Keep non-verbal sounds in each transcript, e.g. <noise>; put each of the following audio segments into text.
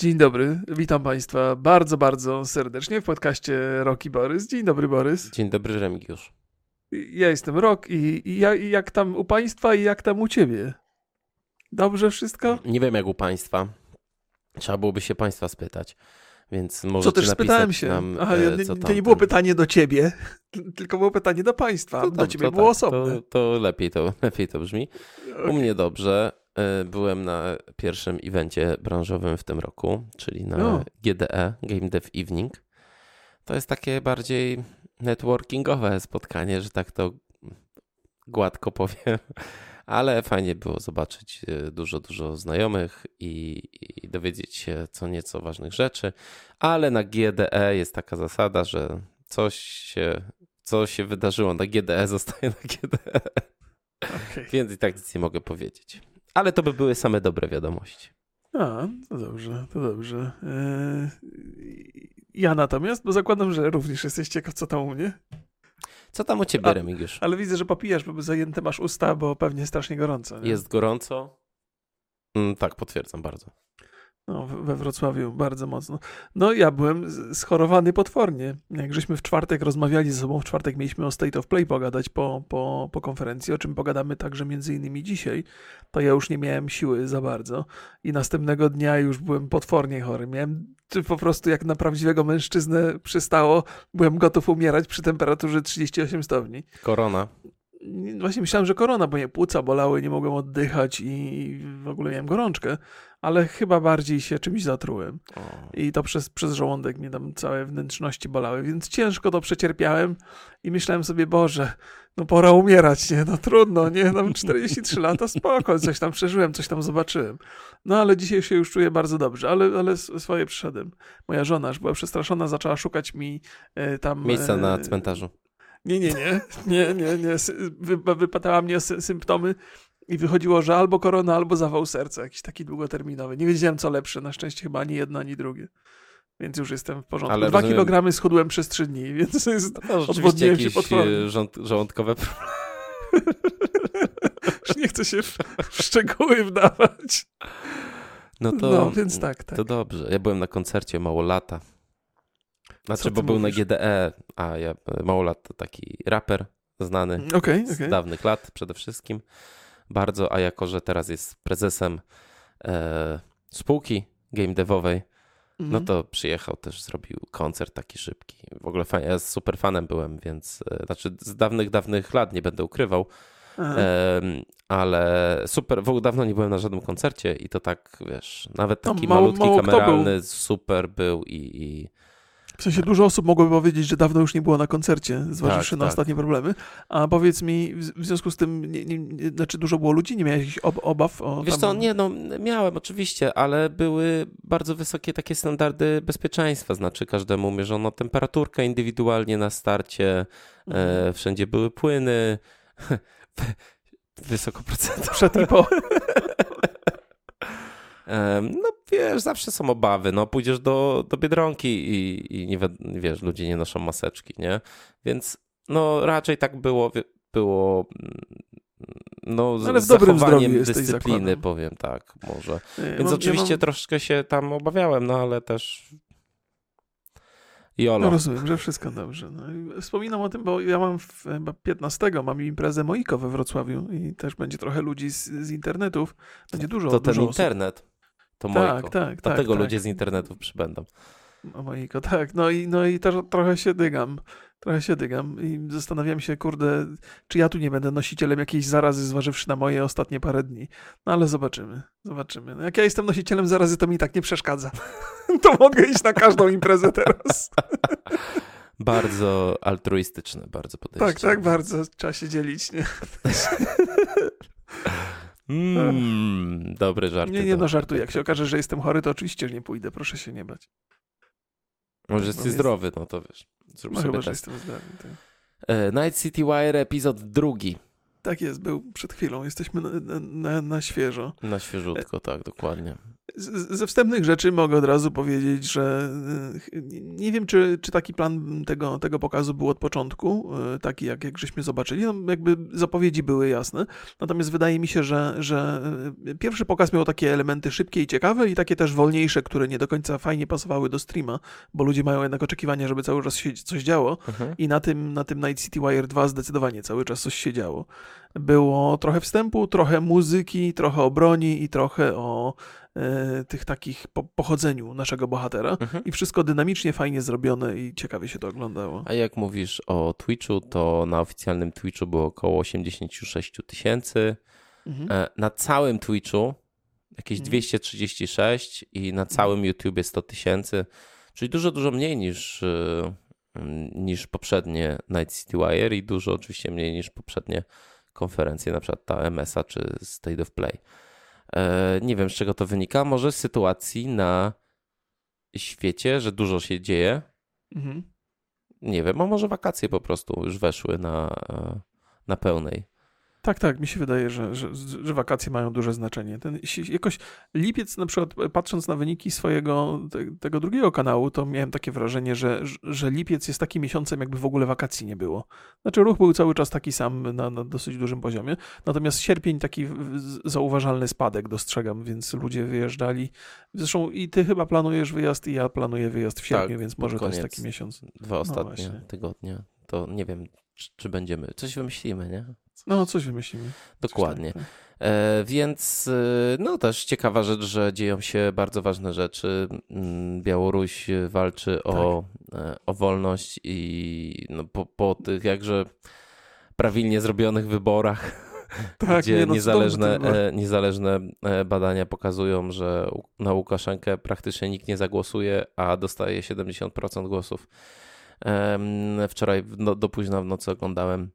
Dzień dobry, witam Państwa bardzo, bardzo serdecznie w podcaście Roki Borys. Dzień dobry, Borys. Dzień dobry, Remigiusz. Ja jestem Rok i, i, ja, i jak tam u Państwa i jak tam u Ciebie? Dobrze wszystko? Nie wiem jak u Państwa. Trzeba byłoby się Państwa spytać. Więc może Co też spytałem się. Nam, Aha, e, to co nie było pytanie do Ciebie, <laughs> tylko było pytanie do Państwa. To do dobrze, Ciebie to było tak, osobne. To, to, lepiej to <laughs> lepiej to brzmi. U mnie dobrze. E, byłem na pierwszym evencie branżowym w tym roku, czyli na No. GDE, Game Dev Evening. To jest takie bardziej networkingowe spotkanie, że tak to gładko powiem. <laughs> Ale fajnie było zobaczyć e, dużo, dużo znajomych i, i dowiedzieć się co nieco ważnych rzeczy. Ale na GDE jest taka zasada, że coś się, co się wydarzyło na GDE, <laughs> zostaje na GDE. Okej. Więc i tak nic nie mogę powiedzieć. Ale to by były same dobre wiadomości. A, to dobrze, to dobrze. Eee, ja natomiast, bo zakładam, że również jesteś ciekaw, co tam u mnie. Co tam u ciebie, A- Remigiusz? Ale widzę, że popijasz, bo zajęte masz usta, bo pewnie strasznie gorąco. Nie? Jest gorąco? Mm, tak, potwierdzam bardzo. No, we Wrocławiu bardzo mocno. No, ja byłem schorowany potwornie. Jak żeśmy w czwartek rozmawiali ze sobą, w czwartek mieliśmy o State of Play pogadać po, po, po konferencji, o czym pogadamy także między innymi dzisiaj, to ja już nie miałem siły za bardzo i następnego dnia już byłem potwornie chory. Miałem po prostu jak na prawdziwego mężczyznę przystało, byłem gotów umierać przy temperaturze 38 stopni. Korona. Właśnie myślałem, że korona, bo mnie płuca bolały, nie mogłem oddychać i w ogóle miałem gorączkę, ale chyba bardziej się czymś zatrułem. O. I to przez, przez żołądek mnie tam całe wnętrzności bolały, więc ciężko to przecierpiałem i myślałem sobie, Boże, no pora umierać, nie? No trudno, nie? Mam 43 <laughs> lata, spoko, coś tam przeżyłem, coś tam zobaczyłem. No ale dzisiaj się już czuję bardzo dobrze, ale, ale swoje przyszedłem. Moja żona już była przestraszona, zaczęła szukać mi e, tam... Miejsca na e, cmentarzu. Nie, nie, nie, nie, nie, nie. Wy, wypatała mnie sy symptomy i wychodziło, że albo korona, albo zawał serca, jakiś taki długoterminowy. Nie wiedziałem, co lepsze. Na szczęście chyba ani jedno, ani drugie. Więc już jestem w porządku. Ale Dwa rozumiem- kilogramy schudłem przez trzy dni, <laughs> więc jest... No rzeczywiście Odwodniłem się jakieś potwornie. e, żołąd, żołądkowe problemy. <laughs> już nie chcę się w, w szczegóły wdawać. No to, No, więc tak, tak. to dobrze. Ja byłem na koncercie Małolata. Znaczy, bo był mówisz? na GDE, a ja, Małolat to taki raper znany Okej, z okej. dawnych lat przede wszystkim. Bardzo, a jako, że teraz jest prezesem e, spółki game devowej, no Mhm. to przyjechał też, zrobił koncert taki szybki. W ogóle fajnie, ja z super fanem byłem, więc e, znaczy z dawnych, dawnych lat nie będę ukrywał, em, ale super, w ogóle dawno nie byłem na żadnym koncercie i to tak, wiesz, nawet No, taki mało- malutki, mało kameralny, super był i, i W sensie dużo osób mogłoby powiedzieć, że dawno już nie było na koncercie, zważywszy Tak, na tak. ostatnie problemy. A powiedz mi, w związku z tym, nie, nie, znaczy dużo było ludzi, nie miałeś jakichś ob obaw? O, Wiesz tam... co, nie no, miałem oczywiście, ale były bardzo wysokie takie standardy bezpieczeństwa, znaczy każdemu mierzono temperaturkę indywidualnie na starcie, Mhm. e, wszędzie były płyny, <laughs> wysoko procentowe. Przed i po. <laughs> No wiesz, zawsze są obawy, no pójdziesz do, do Biedronki i, i nie wi- wiesz, ludzie nie noszą maseczki, nie? Więc no raczej tak było, było mm, no z Ale dobrym zachowaniem dyscypliny, powiem tak, może. Ja Więc mam- oczywiście ja mam, troszkę się tam obawiałem, no ale też Jolo. no rozumiem, że wszystko dobrze. No, wspominam o tym, bo ja mam w, chyba 15 mam imprezę Moiko we Wrocławiu i też będzie trochę ludzi z, z internetów. Będzie dużo, to ten dużo osób. internet, to Tak, Mojko. tak, tak. Dlatego tak. ludzie z internetów przybędą. O Moiko, tak. No i, no i też, trochę się dygam. Trochę się dygam i zastanawiam się, kurde, czy ja tu nie będę nosicielem jakiejś zarazy, zważywszy na moje ostatnie parę dni. No ale zobaczymy, zobaczymy. No, jak ja jestem nosicielem zarazy, to mi tak nie przeszkadza. <laughs> to mogę iść na każdą imprezę teraz. <laughs> Bardzo altruistyczne, bardzo podejście. tak, tak, bardzo. Trzeba się dzielić, nie? <laughs> Mm, dobry żart. Nie, nie, no żartuję. Jak się okaże, że jestem chory, to oczywiście że nie pójdę, proszę się nie bać. Może No jesteś jest- zdrowy, no to wiesz. Zrób No sobie chyba, że jestem zdrowy. Tak. E, Night City Wire, epizod drugi. Tak jest, był przed chwilą. Jesteśmy na, na, na świeżo. Na świeżutko, tak, dokładnie. Ze wstępnych rzeczy mogę od razu powiedzieć, że y, nie wiem, czy, czy taki plan tego, tego pokazu był od początku, y, taki jak, jak żeśmy zobaczyli. No, jakby zapowiedzi były jasne. Natomiast wydaje mi się, że, że y, pierwszy pokaz miał takie elementy szybkie i ciekawe i takie też wolniejsze, które nie do końca fajnie pasowały do streama, bo ludzie mają jednak oczekiwania, żeby cały czas się coś działo. Mhm. I na tym, na tym Night City Wire 2 zdecydowanie cały czas coś się działo. Było trochę wstępu, trochę muzyki, trochę o broni i trochę o e, tych takich po, pochodzeniu naszego bohatera. Mhm. I wszystko dynamicznie, fajnie zrobione i ciekawie się to oglądało. A jak mówisz o Twitchu, to na oficjalnym Twitchu było około 86 tysięcy. Mhm. E, na całym Twitchu jakieś mhm. 236 i na całym YouTubie 100 tysięcy, czyli dużo, dużo mniej niż, e, niż poprzednie Night City Wire i dużo oczywiście mniej niż poprzednie konferencje, na przykład ta MSA czy State of Play. E, nie wiem, z czego to wynika. Może z sytuacji na świecie, że dużo się dzieje. Mhm. Nie wiem, a może wakacje po prostu już weszły na, e, na pełnej. Tak, tak, mi się wydaje, że, że, że, wakacje mają duże znaczenie. Ten, jakoś lipiec, na przykład patrząc na wyniki swojego te, tego drugiego kanału, to miałem takie wrażenie, że, że lipiec jest takim miesiącem, jakby w ogóle wakacji nie było. Znaczy ruch był cały czas taki sam na, na dosyć dużym poziomie, natomiast sierpień taki zauważalny spadek dostrzegam, więc ludzie wyjeżdżali. Zresztą i ty chyba planujesz wyjazd i ja planuję wyjazd w sierpniu, tak, więc może to jest taki miesiąc. Dwa no ostatnie no tygodnie. To nie wiem, czy, będziemy, coś wymyślimy, nie? No, coś wymyślimy. Dokładnie. Coś tak, tak. E, więc e, no też ciekawa rzecz, że dzieją się bardzo ważne rzeczy. Mm, Białoruś walczy o, tak. E, o wolność i no, po, po tych jakże prawilnie zrobionych wyborach, <laughs> tak, gdzie nie, no, niezależne, e, niezależne badania pokazują, że na Łukaszenkę praktycznie nikt nie zagłosuje, a dostaje 70% głosów. Wczoraj no, do późna w nocy oglądałem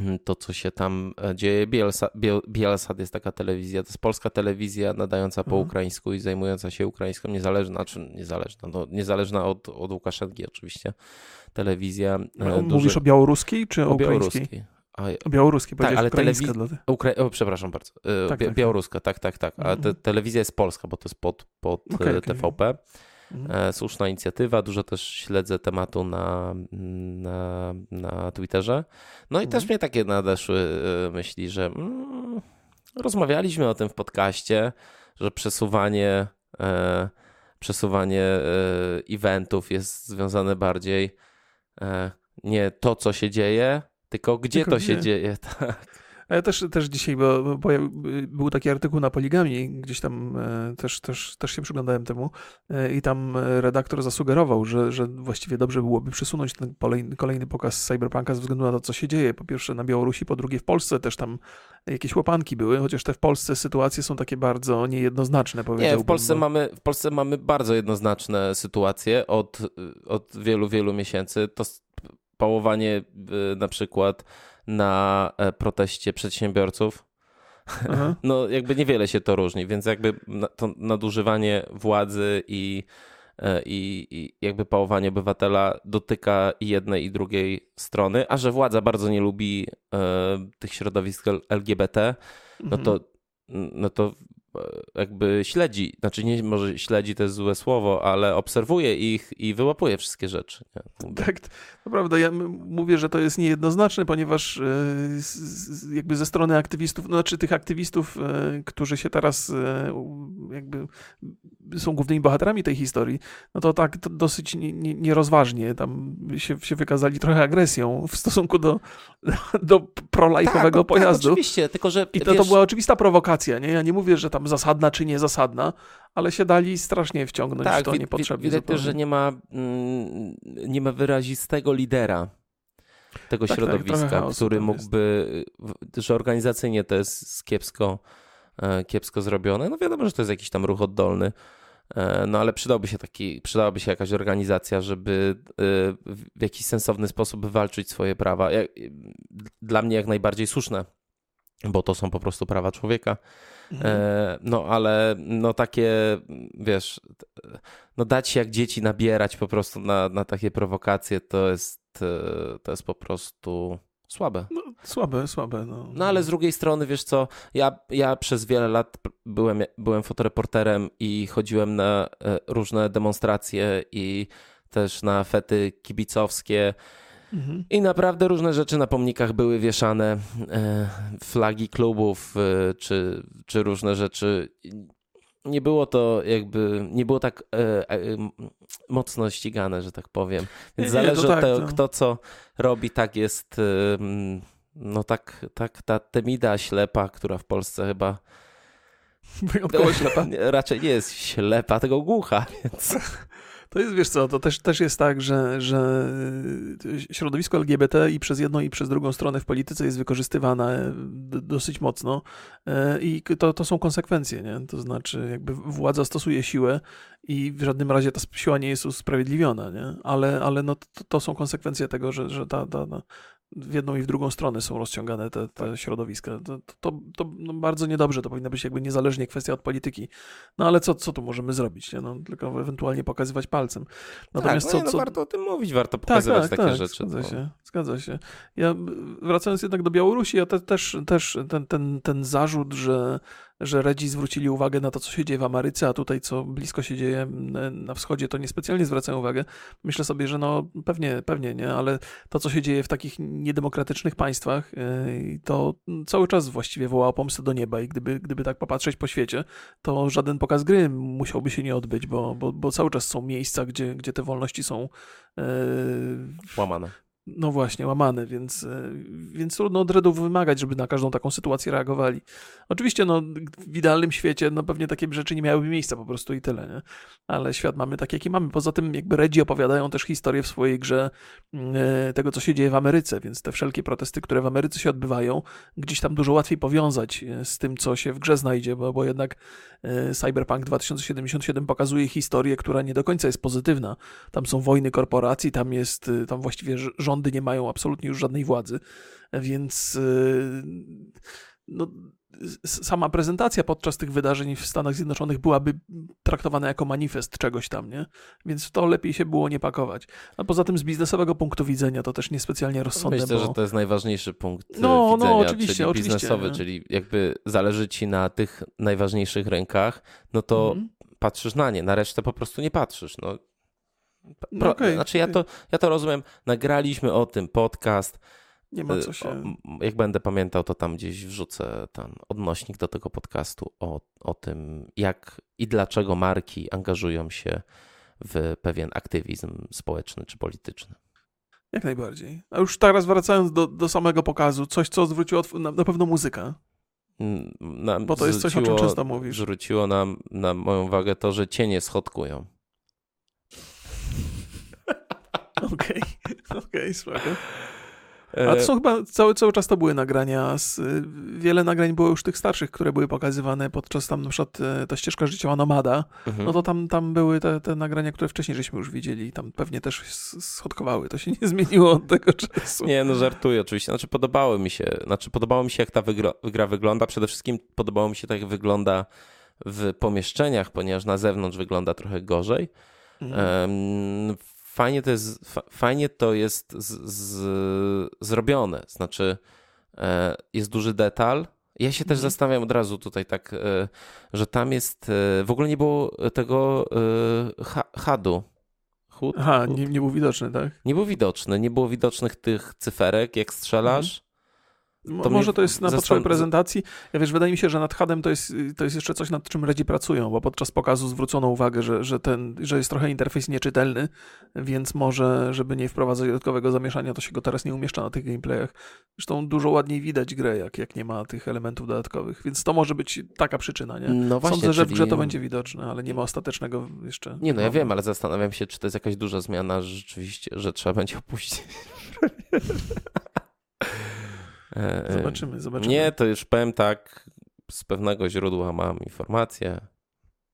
Mm, to, co się tam e, dzieje. Bielsat, Bielsat jest taka telewizja, to jest polska telewizja nadająca po mhm. ukraińsku i zajmująca się ukraińską, niezależna, czy niezależna, no, niezależna od, od Łukaszenki oczywiście, telewizja. E, duży... Mówisz o białoruskiej czy o, o białoruskiej? A, o białoruskiej, tak, ale telewizja. Ukra... O, przepraszam bardzo. E, tak, tak, białoruska, tak, tak, tak. A te, mhm. telewizja jest polska, bo to jest pod, pod okay, TVP. Okay. Mhm. E, słuszna inicjatywa, dużo też śledzę tematu na, na, na Twitterze. No i mhm. też mnie takie nadeszły e, myśli, że mm, rozmawialiśmy o tym w podcaście, że przesuwanie, e, przesuwanie e, eventów jest związane bardziej e, nie to, co się dzieje, tylko gdzie tylko to gdzie? się dzieje. <laughs> Tak. Ja też, też dzisiaj, bo, bo był taki artykuł na Poligami, gdzieś tam e, też, też, też się przyglądałem temu e, i tam redaktor zasugerował, że, że właściwie dobrze byłoby przesunąć ten kolejny, pokaz Cyberpunka ze względu na to, co się dzieje. Po pierwsze na Białorusi, po drugie w Polsce też tam jakieś łapanki były, chociaż te w Polsce sytuacje są takie bardzo niejednoznaczne, powiedziałbym. Nie, w Polsce, mamy, w Polsce mamy bardzo jednoznaczne sytuacje od, od wielu, wielu miesięcy. To pałowanie e, na przykład na e, proteście przedsiębiorców. Aha. <laughs> No, jakby niewiele się to różni, więc jakby to nadużywanie władzy i, e, i, i jakby pałowanie obywatela dotyka i jednej i drugiej strony, a że władza bardzo nie lubi e, tych środowisk LGBT, no to, mhm. no to jakby śledzi, znaczy nie może śledzi to jest złe słowo, ale obserwuje ich i wyłapuje wszystkie rzeczy. Tak, to prawda. Ja mówię, że to jest niejednoznaczne, ponieważ e, jakby ze strony aktywistów, no, znaczy tych aktywistów, e, którzy się teraz e, jakby są głównymi bohaterami tej historii, no to tak to dosyć nierozważnie tam się, się wykazali trochę agresją w stosunku do, <laughs> do prolajkowego tak, tak, pojazdu. Tak, oczywiście, tylko że... I to, wiesz... to była oczywista prowokacja, nie? Ja nie mówię, że tam zasadna czy niezasadna, ale się dali strasznie wciągnąć tak, w to niepotrzebnie. Widać też, że nie ma, mm, nie ma wyrazistego lidera tego tak, tak środowiska, który mógłby, jest. że organizacyjnie to jest kiepsko, kiepsko zrobione. No wiadomo, że to jest jakiś tam ruch oddolny, e, no ale przydałby się taki, przydałaby się jakaś organizacja, żeby e, w jakiś sensowny sposób wywalczyć swoje prawa. Dla mnie jak najbardziej słuszne, bo to są po prostu prawa człowieka. Mhm. E, no ale no takie, wiesz, no dać się jak dzieci nabierać po prostu na, na takie prowokacje to jest, e, to jest po prostu słabe. No, Słabe, słabe. No. no ale z drugiej strony, wiesz co, ja, ja przez wiele lat byłem, byłem fotoreporterem i chodziłem na e, różne demonstracje i też na fety kibicowskie. Mhm. I naprawdę różne rzeczy na pomnikach były wieszane, e, flagi klubów e, czy, czy różne rzeczy. Nie było to jakby, nie było tak mocno ścigane, że tak powiem. Więc nie, zależy od tak, tego, to... kto co robi, tak jest no tak, tak ta Temida ślepa, która w Polsce chyba wyjątkowo ślepa. Raczej nie jest ślepa, tylko głucha, więc... <laughs> To jest, wiesz co, to też, też jest tak, że, że środowisko LGBT i przez jedną i przez drugą stronę w polityce jest wykorzystywane dosyć mocno e, i to, to są konsekwencje, nie? To znaczy jakby władza stosuje siłę i w żadnym razie ta siła nie jest usprawiedliwiona, nie? Ale, ale no to, to są konsekwencje tego, że, że ta, ta, ta w jedną i w drugą stronę są rozciągane te, te tak. środowiska. To, to, to no bardzo niedobrze, to powinna być jakby niezależnie kwestia od polityki. No ale co, co tu możemy zrobić? Nie? No, tylko ewentualnie pokazywać palcem. Natomiast tak, no, co, no, co... warto o tym mówić, warto tak, pokazywać tak, takie tak, rzeczy. Zgadza się, zgadza się. Ja wracając jednak do Białorusi, ja te, też, też ten, ten, ten zarzut, że że Redzi zwrócili uwagę na to, co się dzieje w Ameryce, a tutaj, co blisko się dzieje na wschodzie, to niespecjalnie zwracają uwagę. Myślę sobie, że no pewnie, pewnie nie, ale to, co się dzieje w takich niedemokratycznych państwach, y, to cały czas właściwie woła o pomstę do nieba i gdyby, gdyby tak popatrzeć po świecie, to żaden pokaz gry musiałby się nie odbyć, bo, bo, bo cały czas są miejsca, gdzie, gdzie te wolności są yy, łamane. No właśnie, łamane, więc, e, więc trudno od Redów wymagać, żeby na każdą taką sytuację reagowali. Oczywiście, no, w idealnym świecie, no pewnie takie rzeczy nie miałyby miejsca po prostu i tyle, nie? Ale świat mamy taki, jaki mamy. Poza tym, jakby Redzi opowiadają też historię w swojej grze mm, e, tego, co się dzieje w Ameryce, więc te wszelkie protesty, które w Ameryce się odbywają, gdzieś tam dużo łatwiej powiązać e, z tym, co się w grze znajdzie, bo, bo jednak Cyberpunk 2077 pokazuje historię, która nie do końca jest pozytywna. Tam są wojny korporacji, tam jest, tam właściwie rząd rządy nie mają absolutnie już żadnej władzy, więc y, no, sama prezentacja podczas tych wydarzeń w Stanach Zjednoczonych byłaby traktowana jako manifest czegoś tam, nie? Więc w to lepiej się było nie pakować. A poza tym z biznesowego punktu widzenia to też niespecjalnie rozsądne. Myślę, bo... że to jest najważniejszy punkt no, no widzenia, no, oczywiście, czyli oczywiście, biznesowy, nie? czyli jakby zależy ci na tych najważniejszych rękach, no to mhm. patrzysz na nie, na resztę po prostu nie patrzysz. No, Pro, okay, znaczy ja to, ja to rozumiem, nagraliśmy o tym podcast. Nie ma co się... Jak będę pamiętał, to tam gdzieś wrzucę ten odnośnik do tego podcastu o, o tym, jak i dlaczego marki angażują się w pewien aktywizm społeczny czy polityczny. Jak najbardziej. A już teraz wracając do, do samego pokazu, coś, co zwróciło na, na pewno muzyka. Mm, nam Bo to jest coś, o czym często mówisz. Zwróciło nam na moją uwagę to, że cienie schodkują. <laughs> Okej, okej, okay, A to są chyba cały, cały czas to były nagrania. Z, wiele nagrań było już tych starszych, które były pokazywane podczas tam na przykład e, ta ścieżka życiowa Nomada. Mhm. No to tam, tam były te, te nagrania, które wcześniej żeśmy już widzieli. Tam pewnie też schodkowały. To się nie <laughs> zmieniło od tego czasu. Nie, no żartuję oczywiście. Znaczy podobało mi się, znaczy podobało mi się jak ta wygra, gra wygląda. Przede wszystkim podobało mi się tak jak wygląda w pomieszczeniach, ponieważ na zewnątrz wygląda trochę gorzej. Mhm. Um, fajnie to jest, fajnie to jest z, z, zrobione. Znaczy, e, jest duży detal. Ja się też mhm. zastanawiam od razu tutaj tak, e, że tam jest, e, w ogóle nie było tego hadu. Hud? Aha, nie, nie był widoczny, tak? Nie był widoczny, nie było widocznych tych cyferek, jak strzelasz. Mhm. To Może to jest na potrzeby prezentacji. Ja wiesz, wydaje mi się, że nad HUDem to jest, to jest jeszcze coś, nad czym Redzi pracują, bo podczas pokazu zwrócono uwagę, że, że, ten, że jest trochę interfejs nieczytelny, więc może, żeby nie wprowadzać dodatkowego zamieszania, to się go teraz nie umieszcza na tych gameplayach. Zresztą dużo ładniej widać grę, jak, jak nie ma tych elementów dodatkowych, więc to może być taka przyczyna, nie? No właśnie, Sądzę, że w grze to będzie widoczne, ale nie ma ostatecznego jeszcze. Nie, no ja wiem, ale zastanawiam się, czy to jest jakaś duża zmiana, że rzeczywiście, że trzeba będzie opuścić. <laughs> E, e, zobaczymy, zobaczymy. Nie, to już powiem tak, z pewnego źródła mam informację,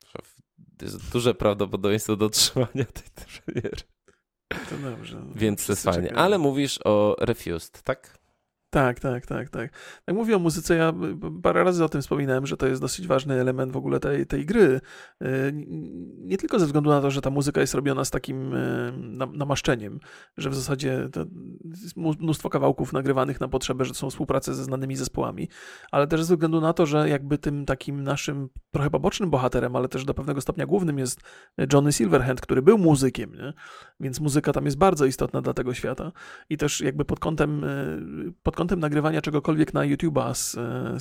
że jest duże prawdopodobieństwo dotrzymania tej premiery. To dobrze. Więc to jest fajnie. Ale mówisz o Refused, tak? Tak, tak, tak, tak. Jak mówię o muzyce, ja parę razy o tym wspominałem, że to jest dosyć ważny element w ogóle tej, tej gry. Y, nie tylko ze względu na to, że ta muzyka jest robiona z takim y, namaszczeniem, że w zasadzie mnóstwo kawałków nagrywanych na potrzebę, że są współprace ze znanymi zespołami, ale też ze względu na to, że jakby tym takim naszym trochę pobocznym bohaterem, ale też do pewnego stopnia głównym jest Johnny Silverhand, który był muzykiem, nie? więc muzyka tam jest bardzo istotna dla tego świata i też jakby pod kątem, y, pod kątem nagrywania czegokolwiek na YouTube'a z,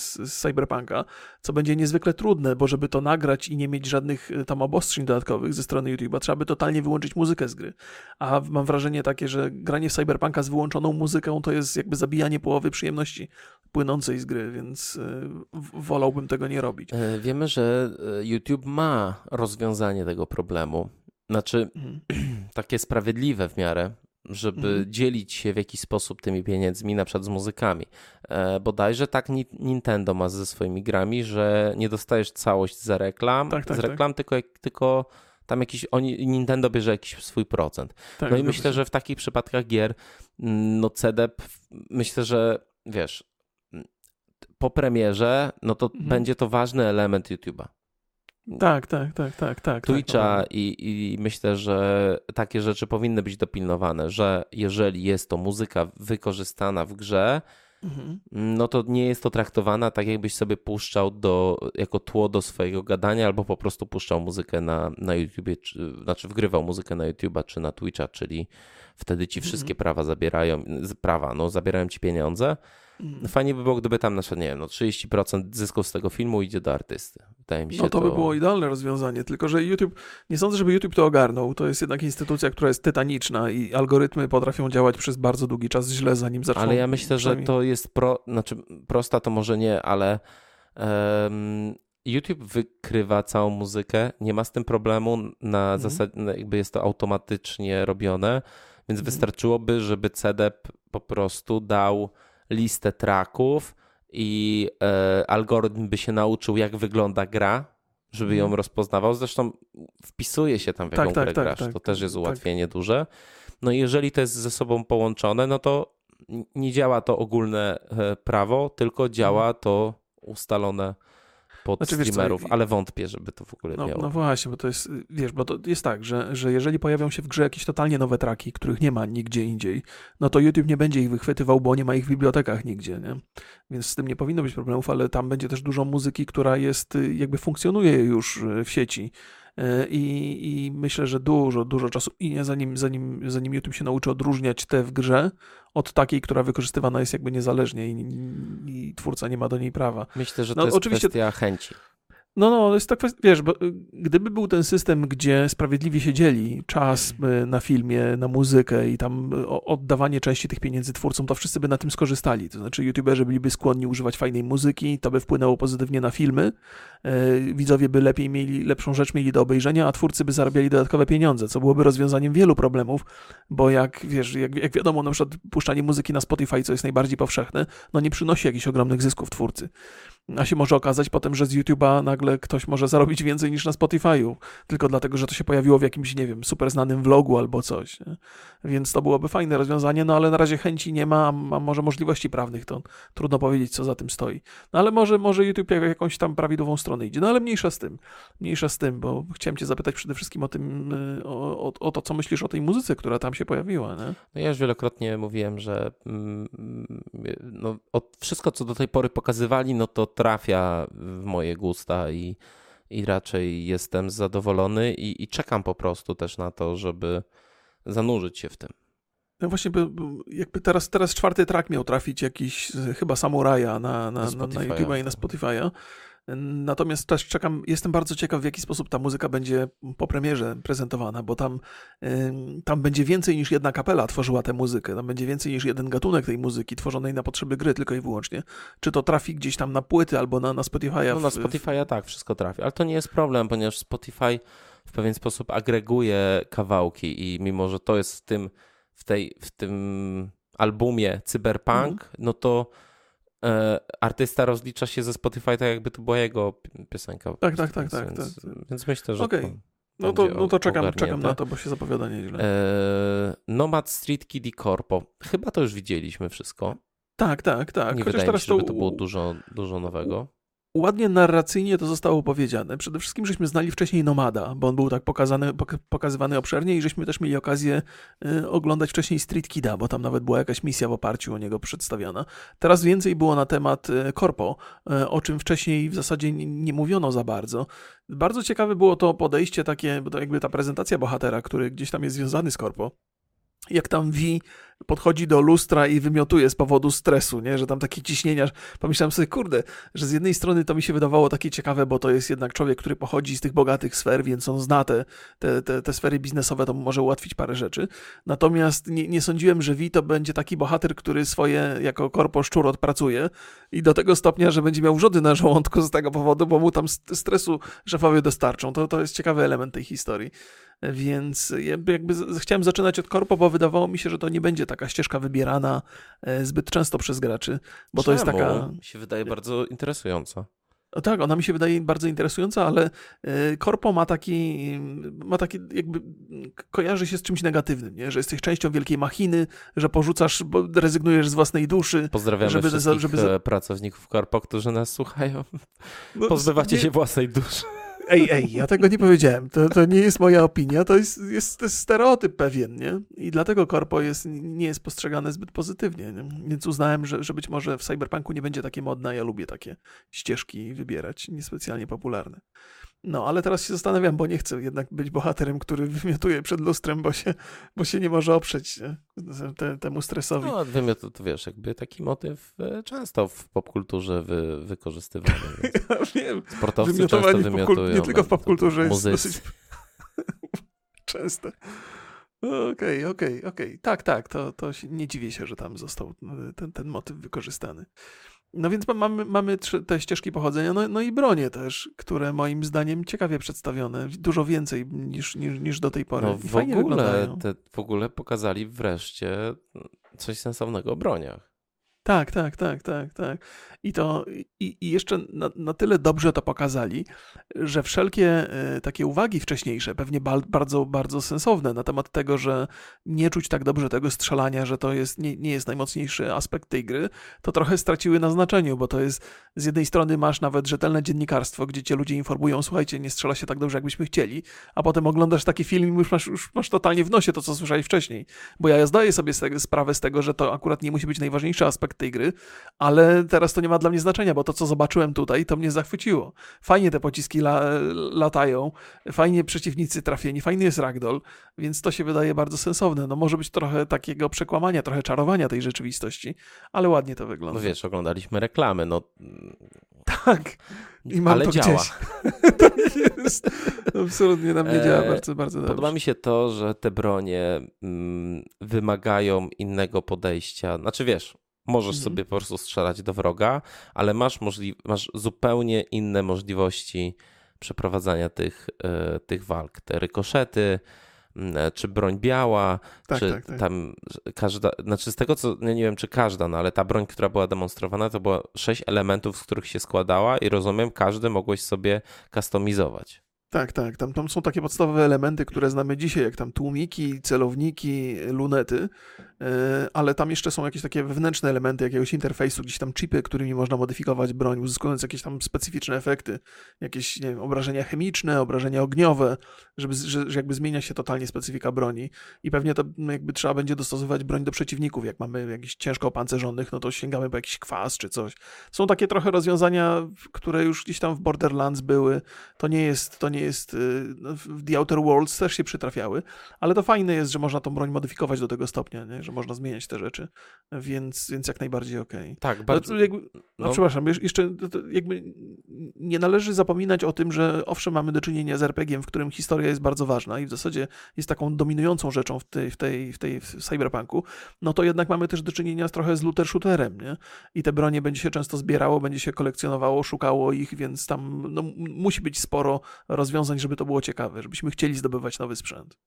z, z, Cyberpunka, co będzie niezwykle trudne, bo żeby to nagrać i nie mieć żadnych y, tam obostrzeń dodatkowych ze strony YouTube'a, trzeba by totalnie wyłączyć muzykę z gry. A mam wrażenie takie, że granie w Cyberpunka z wyłączoną muzyką to jest jakby zabijanie połowy przyjemności płynącej z gry, więc y, wolałbym tego nie robić. E, wiemy, że e, YouTube ma rozwiązanie tego problemu. Znaczy, mhm. <clears throat> takie sprawiedliwe w miarę, żeby mhm. dzielić się w jakiś sposób tymi pieniędzmi, na przykład z muzykami. E, bodajże tak Nintendo ma ze swoimi grami, że nie dostajesz całość za reklam, tak, tak, z tak. reklam, tak. tylko, tylko tam jakiś, oni, Nintendo bierze jakiś swój procent. Tak, no i myślę, że w takich przypadkach gier, mm, no CDEP, myślę, że wiesz, mm, po premierze, no to mhm. będzie to ważny element YouTube'a. Tak, tak, tak, tak, tak. Twitcha tak, i, i myślę, że takie rzeczy powinny być dopilnowane, że jeżeli jest to muzyka wykorzystana w grze, mhm. no to nie jest to traktowana tak, jakbyś sobie puszczał do, jako tło do swojego gadania, albo po prostu puszczał muzykę na, na YouTubie, czy, znaczy wgrywał muzykę na YouTube'a czy na Twitcha, czyli wtedy ci wszystkie mhm. prawa zabierają, prawa, no zabierają ci pieniądze Mm. Fajnie by było, gdyby tam na przykład, nie wiem, no 30% zysków z tego filmu idzie do artysty. Wydaje mi się no to, to by było idealne rozwiązanie, tylko że YouTube, nie sądzę, żeby YouTube to ogarnął. To jest jednak instytucja, która jest tytaniczna i algorytmy potrafią działać przez bardzo długi czas źle, zanim zaczną. Ale ja myślę, że to jest pro, znaczy prosta to może nie, ale um, YouTube wykrywa całą muzykę, nie ma z tym problemu, na mhm. zasadzie jakby jest to automatycznie robione, więc mhm. wystarczyłoby, żeby CDEP po prostu dał listę tracków i e, algorytm by się nauczył, jak wygląda gra, żeby ją mhm. rozpoznawał. Zresztą wpisuje się tam, w jaką tak, grę tak, grasz. Tak, to też jest tak. ułatwienie duże. No i jeżeli to jest ze sobą połączone, no to nie działa to ogólne e, prawo, tylko działa mhm. to ustalone pod znaczy, streamerów, co, ale wątpię, żeby to w ogóle no, miało. No właśnie, bo to jest, wiesz, bo to jest tak, że, że jeżeli pojawią się w grze jakieś totalnie nowe traki, których nie ma nigdzie indziej, no to YouTube nie będzie ich wychwytywał, bo nie ma ich w bibliotekach nigdzie, nie? Więc z tym nie powinno być problemów, ale tam będzie też dużo muzyki, która jest, jakby funkcjonuje już w sieci I, I, myślę, że dużo, dużo czasu i zanim, zanim, zanim YouTube się nauczy odróżniać tę w grze od takiej, która wykorzystywana jest jakby niezależnie i, i twórca nie ma do niej prawa. Myślę, że to no, jest oczywiście, kwestia chęci. No, no, jest kwestia, wiesz, bo y, gdyby był ten system, gdzie sprawiedliwie się dzieli czas y, na filmie, na muzykę i tam y, oddawanie części tych pieniędzy twórcom, to wszyscy by na tym skorzystali. To znaczy, youtuberzy byliby skłonni używać fajnej muzyki, to by wpłynęło pozytywnie na filmy, widzowie by lepiej mieli, lepszą rzecz mieli do obejrzenia, a twórcy by zarabiali dodatkowe pieniądze, co byłoby rozwiązaniem wielu problemów, bo jak, wiesz, jak, jak wiadomo, na przykład puszczanie muzyki na Spotify, co jest najbardziej powszechne, no nie przynosi jakichś ogromnych zysków twórcy. A się może okazać potem, że z YouTube'a nagle ktoś może zarobić więcej niż na Spotify'u, tylko dlatego, że to się pojawiło w jakimś, nie wiem, super znanym vlogu albo coś. Więc to byłoby fajne rozwiązanie, no ale na razie chęci nie ma, a może możliwości prawnych, to trudno powiedzieć, co za tym stoi. No ale może, może YouTube jakąś tam prawidłową stronę idzie. No ale mniejsza z tym, mniejsza z tym, bo chciałem cię zapytać przede wszystkim o tym, y, o, o, o to, co myślisz o tej muzyce, która tam się pojawiła. Nie? No ja już wielokrotnie mówiłem, że mm, no, wszystko, co do tej pory pokazywali, no to trafia w moje gusta i, i raczej jestem zadowolony i, i czekam po prostu też na to, żeby zanurzyć się w tym. No właśnie, jakby teraz, teraz czwarty track miał trafić jakiś chyba samuraja na, na, na, na YouTube i na Spotify'a. Natomiast też czekam, jestem bardzo ciekaw, w jaki sposób ta muzyka będzie po premierze prezentowana, bo tam, tam będzie więcej niż jedna kapela tworzyła tę muzykę, tam będzie więcej niż jeden gatunek tej muzyki tworzonej na potrzeby gry tylko i wyłącznie. Czy to trafi gdzieś tam na płyty albo na, na Spotify'a? No na Spotify'a tak, wszystko trafi, ale to nie jest problem, ponieważ Spotify w pewien sposób agreguje kawałki i mimo, że to jest w tym, w tej, w tym albumie Cyberpunk, mhm. no to artysta rozlicza się ze Spotify tak jakby to była jego piosenka. Tak, tak, tak, tak, więc, tak, tak. Więc myślę, że okay. No to, no to czekam, czekam na to, bo się zapowiada nieźle. E, Nomad Street Kiddie Corpo. Chyba to już widzieliśmy wszystko. Tak, tak, tak. Nie Chociaż wydaje mi teraz się, żeby to było dużo, dużo nowego. Ładnie narracyjnie to zostało powiedziane. Przede wszystkim żeśmy znali wcześniej Nomada, bo on był tak pokazany, pok- pokazywany obszernie i żeśmy też mieli okazję y, oglądać wcześniej Street Kida, bo tam nawet była jakaś misja w oparciu o niego przedstawiona. Teraz więcej było na temat y, Corpo, y, o czym wcześniej w zasadzie nie, mówiono za bardzo. Bardzo ciekawe było to podejście takie, bo to jakby ta prezentacja bohatera, który gdzieś tam jest związany z Corpo. Jak tam V podchodzi do lustra i wymiotuje z powodu stresu, nie? że tam takie ciśnienia. Pomyślałem sobie, kurde, że z jednej strony to mi się wydawało takie ciekawe, bo to jest jednak człowiek, który pochodzi z tych bogatych sfer, więc on zna te, te, te, te sfery biznesowe, to mu może ułatwić parę rzeczy. Natomiast nie, nie sądziłem, że V to będzie taki bohater, który swoje jako korpo szczur odpracuje i do tego stopnia, że będzie miał wrzody na żołądku z tego powodu, bo mu tam st- stresu szefowie dostarczą. To, to jest ciekawy element tej historii. Więc jakby, chciałem zaczynać od korpo, bo wydawało mi się, że to nie będzie taka ścieżka wybierana e, zbyt często przez graczy, bo to jest Czemu? taka. Mi się wydaje bardzo interesująca. Tak, ona mi się wydaje bardzo interesująca, ale e, korpo ma taki, ma taki jakby kojarzy się z czymś negatywnym, nie? że jesteś częścią wielkiej machiny, że porzucasz, bo rezygnujesz z własnej duszy. Pozdrawiamy Żeby za- wszystkich żeby za- e, pracowników Korpo, którzy nas słuchają. No, Pozbywacie nie- się własnej duszy. Ej, ej, ja tego nie powiedziałem. To, to nie jest moja opinia, to jest, jest, to jest stereotyp pewien, nie? I dlatego korpo jest, nie jest postrzegane zbyt pozytywnie. Nie? Więc uznałem, że, że być może w cyberpunku nie będzie takie modne, ja lubię takie ścieżki wybierać, niespecjalnie popularne. No, ale teraz się zastanawiam, bo nie chcę jednak być bohaterem, który wymiotuje przed lustrem, bo się, bo się nie może oprzeć? Te, temu stresowi. No, wymiot, to wiesz, jakby taki motyw e, często w popkulturze wy, wykorzystywany. <laughs> Ja wiem, sportowcy często wymiotowanie popkul- wymiotują. nie tylko w no, popkulturze jest muzycy. dosyć <laughs> częste. Okej, okej, okej. Tak, tak, to, to nie dziwię się, że tam został y, ten, ten motyw wykorzystany. No więc ma- mamy, mamy trzy, te ścieżki pochodzenia, no, no i bronie też, które moim zdaniem ciekawie przedstawione, dużo więcej niż, niż, niż do tej pory. No w ogóle, te, w ogóle pokazali wreszcie coś sensownego o broniach. Tak, tak, tak, tak, tak. I to i, i jeszcze na, na tyle dobrze to pokazali, że wszelkie e, takie uwagi wcześniejsze, pewnie bal, bardzo, bardzo sensowne na temat tego, że nie czuć tak dobrze tego strzelania, że to jest, nie, nie jest najmocniejszy aspekt tej gry, to trochę straciły na znaczeniu, bo to jest z jednej strony masz nawet rzetelne dziennikarstwo, gdzie cię ludzie informują, słuchajcie, nie strzela się tak dobrze, jakbyśmy chcieli, a potem oglądasz taki film i już masz, już masz totalnie w nosie to, co słyszałeś wcześniej. Bo ja zdaję sobie z tego, sprawę z tego, że to akurat nie musi być najważniejszy aspekt tej gry, ale teraz to nie ma dla mnie znaczenia, bo to, co zobaczyłem tutaj, to mnie zachwyciło. Fajnie te pociski la, latają, fajnie przeciwnicy trafieni, fajny jest ragdoll, więc to się wydaje bardzo sensowne. No może być trochę takiego przekłamania, trochę czarowania tej rzeczywistości, ale ładnie to wygląda. No wiesz, oglądaliśmy reklamy, no Tak. I mam ale to działa. <laughs> to jest, absolutnie na mnie działa Eee, bardzo, bardzo dobrze. Podoba mi się to, że te bronie mm, wymagają innego podejścia. Znaczy wiesz, możesz Mhm. sobie po prostu strzelać do wroga, ale masz, możli- masz zupełnie inne możliwości przeprowadzania tych, e, tych walk. Te rykoszety, e, czy broń biała, tak, czy tak, tak. tam każda, znaczy z tego co, no nie wiem czy każda, no ale ta broń, która była demonstrowana, to było sześć elementów, z których się składała i rozumiem, każdy mogłeś sobie kustomizować. Tak, tak. Tam, tam są takie podstawowe elementy, które znamy dzisiaj, jak tam tłumiki, celowniki, lunety, ale tam jeszcze są jakieś takie wewnętrzne elementy jakiegoś interfejsu, gdzieś tam chipy, którymi można modyfikować broń, uzyskując jakieś tam specyficzne efekty, jakieś nie wiem, obrażenia chemiczne, obrażenia ogniowe, żeby, że, że jakby zmienia się totalnie specyfika broni i pewnie to no, jakby trzeba będzie dostosowywać broń do przeciwników, jak mamy jakichś ciężko opancerzonych, no to sięgamy po jakiś kwas czy coś. Są takie trochę rozwiązania, które już gdzieś tam w Borderlands były, to nie jest, to nie jest, y, no, w The Outer Worlds też się przytrafiały, ale to fajne jest, że można tą broń modyfikować do tego stopnia, nie? Że można zmieniać te rzeczy, więc, więc jak najbardziej okej. Tak, No, bardzo. to jakby, no, no. przepraszam, jeszcze- jakby nie należy zapominać o tym, że owszem mamy do czynienia z RPG-iem, w którym historia jest bardzo ważna i w zasadzie jest taką dominującą rzeczą w tej, w tej, w tej w cyberpunku, no to jednak mamy też do czynienia z trochę z looter shooterem, nie? I te bronie będzie się często zbierało, będzie się kolekcjonowało, szukało ich, więc tam no, musi być sporo rozwiązań, żeby to było ciekawe, żebyśmy chcieli zdobywać nowy sprzęt.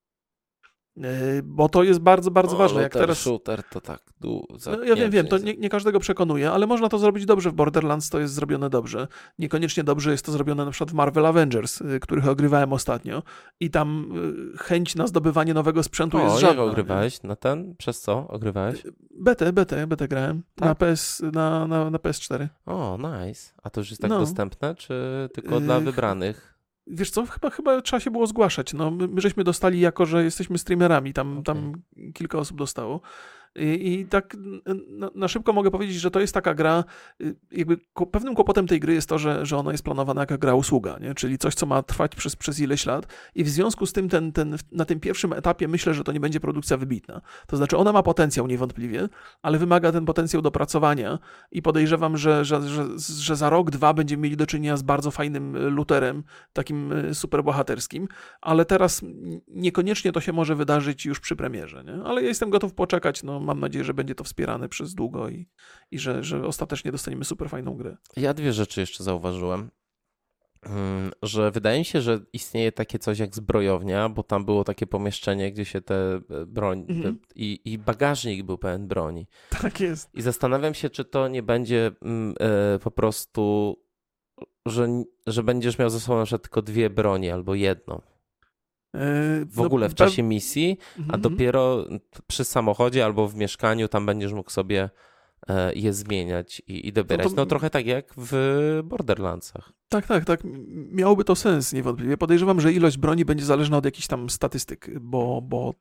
E, bo to jest bardzo, bardzo ważne. Jak teraz... shooter to tak. Du, No, ja wiem, wiem, to nie, nie, każdego przekonuje, ale można to zrobić dobrze w Borderlands, to jest zrobione dobrze. Niekoniecznie dobrze jest to zrobione na przykład w Marvel Avengers, y, których ogrywałem ostatnio i tam y, chęć na zdobywanie nowego sprzętu o, jest jak żadna. ogrywałeś? Na ten? Przez co ogrywałeś? Betę, betę, betę grałem Tak? na, PS, na, na, na PS4. O, nice. A to już jest tak No. dostępne, czy tylko dla Yy, wybranych? Wiesz co, chyba, chyba trzeba się było zgłaszać. No, my, my żeśmy dostali jako, że jesteśmy streamerami, tam, tam kilka osób dostało. I, tak na, szybko mogę powiedzieć, że to jest taka gra, y, jakby pewnym kłopotem tej gry jest to, że, że ona jest planowana jako gra usługa, nie? czyli coś, co ma trwać przez, przez ileś lat i w związku z tym ten, ten, na tym pierwszym etapie myślę, że to nie będzie produkcja wybitna. To znaczy ona ma potencjał niewątpliwie, ale wymaga ten potencjał dopracowania i podejrzewam, że, że, że, że za rok, dwa będziemy mieli do czynienia z bardzo fajnym y, luterem, takim y, superbohaterskim, ale teraz niekoniecznie to się może wydarzyć już przy premierze, nie? ale ja jestem gotów poczekać, no mam nadzieję, że będzie to wspierane przez długo i, i że, że ostatecznie dostaniemy super fajną grę. Ja dwie rzeczy jeszcze zauważyłem. Mm, Że wydaje mi się, że istnieje takie coś jak zbrojownia, bo tam było takie pomieszczenie, gdzie się te e, broń Mhm. te, i, i bagażnik był pełen broni. Tak jest. I zastanawiam się, czy to nie będzie mm, e, po prostu, że, że będziesz miał ze sobą na tylko dwie broni albo jedną. E, W ogóle w czasie misji, a Mhm. dopiero przy samochodzie albo w mieszkaniu tam będziesz mógł sobie e, je zmieniać i, i dobierać. to- No trochę tak jak w Borderlandsach. Tak, tak, tak. Miałoby to sens niewątpliwie. Podejrzewam, że ilość broni będzie zależna od jakichś tam statystyk, bo, bo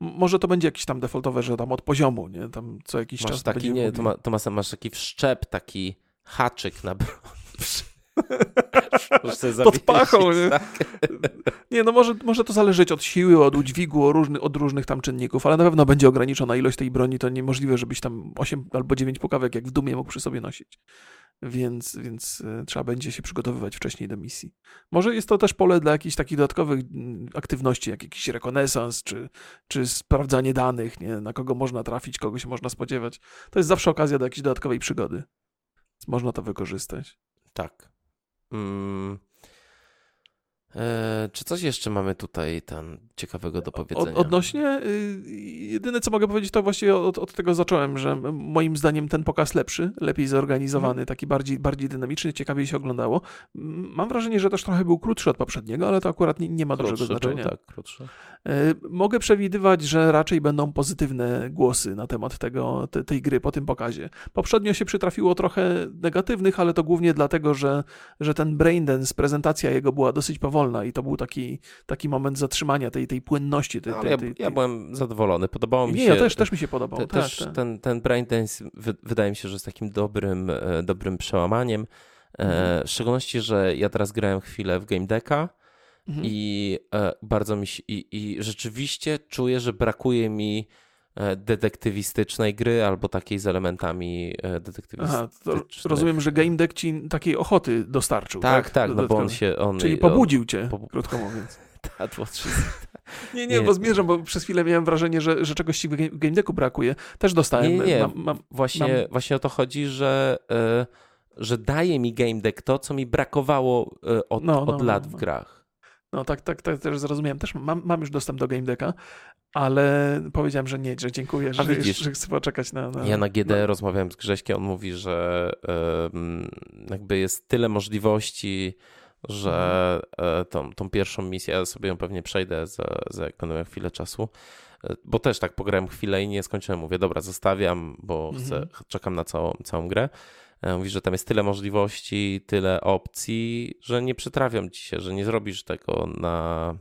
może to będzie jakieś tam defaultowe, że tam od poziomu, nie? Tam co jakiś Masz czas taki, nie, to, ma, to masz taki wszczep, taki haczyk na broń. <laughs> Pod pachą, nie? tak. Nie, no może, może to zależeć od siły, od udźwigu, od różnych, od różnych tam czynników, ale na pewno będzie ograniczona ilość tej broni, to niemożliwe, żebyś tam 8 albo 9 pukawek jak w Dumie mógł przy sobie nosić. Więc, więc e, trzeba będzie się przygotowywać wcześniej do misji. Może jest to też pole dla jakichś takich dodatkowych mm, aktywności, jak jakiś rekonesans, czy, czy sprawdzanie danych, nie? na kogo można trafić, kogo się można spodziewać. To jest zawsze okazja do jakiejś dodatkowej przygody. Można to wykorzystać. Tak. Mm. E, czy coś jeszcze mamy tutaj tam ciekawego do powiedzenia? Od, odnośnie, y, jedyne co mogę powiedzieć, to właściwie od, od tego zacząłem, że moim zdaniem ten pokaz lepszy, lepiej zorganizowany, Mhm. taki bardziej, bardziej dynamiczny, ciekawiej się oglądało. Mam wrażenie, że też trochę był krótszy od poprzedniego, ale to akurat nie, nie ma dużego Krótszy był, znaczenia. tak, krótszy. Y, Mogę przewidywać, że raczej będą pozytywne głosy na temat tego, te, tej gry po tym pokazie. Poprzednio się przytrafiło trochę negatywnych, ale to głównie dlatego, że, że ten braindance, prezentacja jego była dosyć powolna i to był taki, taki moment zatrzymania tej, tej płynności. Tej, No, tej, ja, tej, ja byłem zadowolony. Podobało mi Nie, się. ja też, też mi się podobał. Te, tak, też tak. ten, ten Braindance wy, wydaje mi się, że jest takim dobrym, e, dobrym przełamaniem. E, Mhm. w szczególności, że ja teraz grałem chwilę w Game Decka Mhm. i e, bardzo mi się, i, i rzeczywiście czuję, że brakuje mi e, detektywistycznej gry albo takiej z elementami e, Aha, detektywistycznych. to rozumiem, że Game Deck ci takiej ochoty dostarczył. Tak, Tak, tak, no bo on się... On, Czyli on- pobudził cię, pobu- krótko mówiąc. <laughs> Ta, to trzy- Nie, <laughs> nie, Nie. bo zmierzam, bo przez chwilę miałem wrażenie, że, że czegoś ci w Game- Decku brakuje. Też dostałem. Nie, nie, Mam, mam, Właśnie, Mam- właśnie o to chodzi, że, e, że daje mi Game Deck to, co mi brakowało e, od, No, no, od no, lat w no. grach. No tak, tak, tak też zrozumiałem. Też mam, mam już dostęp do Game Decka, ale powiedziałem, że nie, że dziękuję, że, widzisz. że chcę poczekać na... na Ja na GD no. rozmawiałem z Grześkiem, on mówi, że jakby jest tyle możliwości, że e, tą, tą pierwszą misję, ja sobie ją pewnie przejdę za, za jak będę miał chwilę czasu, e, bo też tak pograłem chwilę i nie skończyłem. Mówię, dobra, zostawiam, bo chcę, Mhm. czekam na całą, całą grę. E, Mówi, że tam jest tyle możliwości, tyle opcji, że nie przytrafią ci się, że nie zrobisz tego na